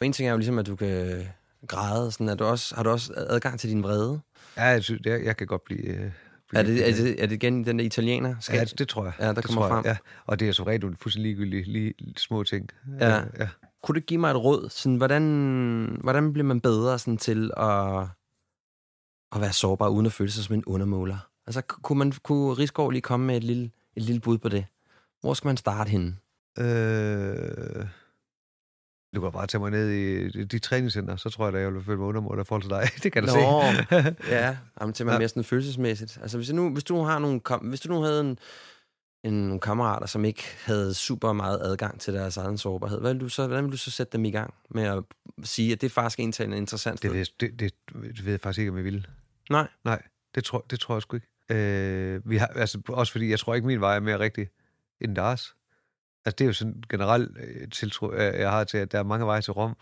En ting er jo ligesom, at du kan græde. Sådan, at du også, har du også adgang til din vrede? Ja, jeg, synes, jeg, jeg kan godt blive... Øh, er det, er, det, er det igen den der italiener? Skal... Ja, det, det tror jeg. Ja, der det kommer frem. Jeg, ja. Og det er så regel fuldstændig ligegyldige lige små ting. Ja. ja. Kunne du give mig et råd? Sådan, hvordan, hvordan bliver man bedre sådan, til at, at være sårbar, uden at føle sig som en undermåler? Altså, kunne, man, kunne Rigsgaard lige komme med et lille, et lille bud på det? Hvor skal man starte henne? Øh... Du kan bare tage mig ned i de træningscenter, så tror jeg, at jeg vil føle mig undermålet i forhold til dig. det kan du Nå, se. ja, jamen, til mig ja. mere sådan følelsesmæssigt. Altså, hvis, nu, hvis du har nogle, hvis du nu havde en, en, nogle kammerater, som ikke havde super meget adgang til deres egen sårbarhed, hvordan vil du så, hvordan vil du så sætte dem i gang med at sige, at det er faktisk en en interessant det, det, det, det, det ved jeg faktisk ikke, om jeg vil. Nej? Nej, det tror, det tror jeg sgu ikke. Øh, vi har, altså, også fordi, jeg tror ikke, min vej er mere rigtig end deres. Altså, det er jo sådan generelt øh, tiltro, jeg har til, at der er mange veje til Rom.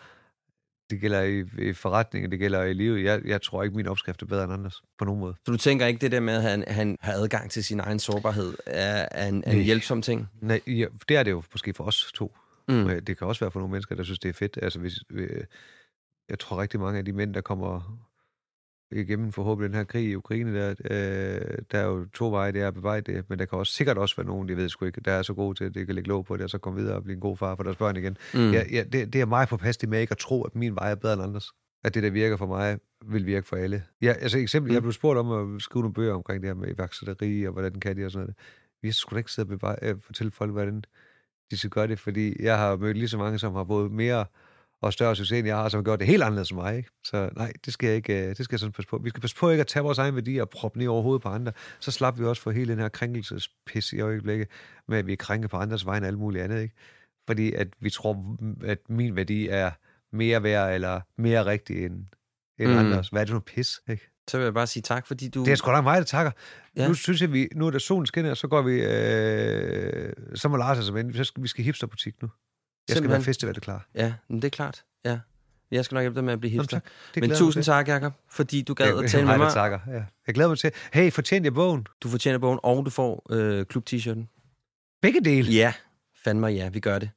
Det gælder i, i forretningen, det gælder i livet. Jeg, jeg tror ikke, min opskrift er bedre end andres, på nogen måde. Så du tænker ikke, det der med, at han, han har adgang til sin egen sårbarhed, er, er en, er en hjælpsom ting? Nej, ja, det er det jo måske for os to. Mm. Det kan også være for nogle mennesker, der synes, det er fedt. Altså, hvis, øh, jeg tror rigtig mange af de mænd, der kommer igennem forhåbentlig den her krig i Ukraine, der, øh, der er jo to veje, det er at bevare det, men der kan også sikkert også være nogen, de ved sgu ikke, der er så gode til, at det kan lægge lov på det, og så komme videre og blive en god far for deres børn igen. Mm. Ja, ja, det, det er mig påpasseligt med ikke at tro, at min vej er bedre end andres. At det, der virker for mig, vil virke for alle. Ja, altså eksempel, mm. jeg blev spurgt om at skrive nogle bøger omkring det her med iværksætteri, og hvordan kan de og sådan noget. Vi skulle da ikke sidde og bevare, øh, fortælle folk, hvordan de skal gøre det, fordi jeg har mødt lige så mange, som har både mere og større succes, end jeg har, som har gjort det helt anderledes som mig. Ikke? Så nej, det skal, jeg ikke, øh, det skal jeg sådan passe på. Vi skal passe på ikke at tage vores egen værdi og proppe ned over hovedet på andre. Så slapper vi også for hele den her krænkelsespis i øjeblikket, med at vi krænker på andres vegne og alt muligt andet. Ikke? Fordi at vi tror, at min værdi er mere værd eller mere rigtig end, end mm. andres. Hvad er det for pis? Ikke? Så vil jeg bare sige tak, fordi du... Det er sgu da mig, der takker. Ja. Nu synes jeg, vi, nu er der solen skinner, så går vi... Øh, så må Lars altså vende. Vi skal hipsterbutik nu. Jeg skal være festivalet klar. Ja, men det er klart. Ja. Jeg skal nok hjælpe dig med at blive hipster. Jamen, men tusind tak, Jacob, fordi du gad at tale med mig. Takker, ja. Jeg glæder mig til. Hey, fortjener jeg bogen? Du fortjener bogen, og du får øh, klub-t-shirten. Begge dele? Ja, fandme ja, vi gør det.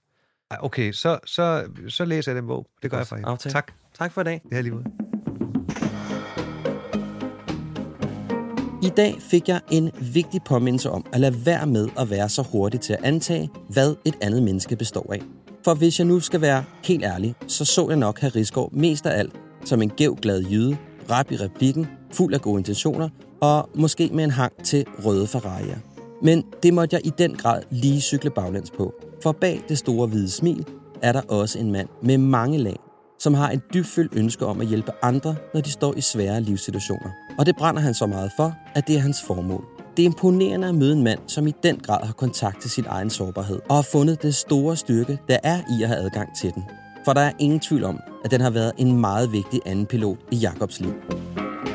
Okay, så, så, så læser jeg den bog. Det gør jeg for jer. Tak. Tak for i dag. Ja, lige måde. I dag fik jeg en vigtig påmindelse om at lade være med at være så hurtig til at antage, hvad et andet menneske består af. For hvis jeg nu skal være helt ærlig, så så jeg nok herr Rigsgaard mest af alt som en gæv glad jyde, rap i replikken, fuld af gode intentioner og måske med en hang til røde Ferrari'er. Men det måtte jeg i den grad lige cykle baglæns på, for bag det store hvide smil er der også en mand med mange lag, som har et dybfølt ønske om at hjælpe andre, når de står i svære livssituationer. Og det brænder han så meget for, at det er hans formål. Det er imponerende at møde en mand, som i den grad har kontakt til sin egen sårbarhed, og har fundet det store styrke, der er i at have adgang til den. For der er ingen tvivl om, at den har været en meget vigtig anden pilot i Jakobs liv.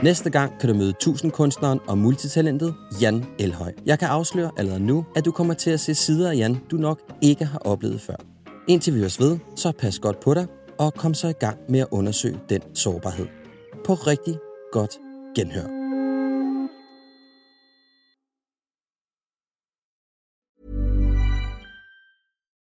Næste gang kan du møde tusindkunstneren og multitalentet Jan Elhøj. Jeg kan afsløre allerede nu, at du kommer til at se sider af Jan, du nok ikke har oplevet før. Indtil vi høres ved, så pas godt på dig, og kom så i gang med at undersøge den sårbarhed. På rigtig godt genhør.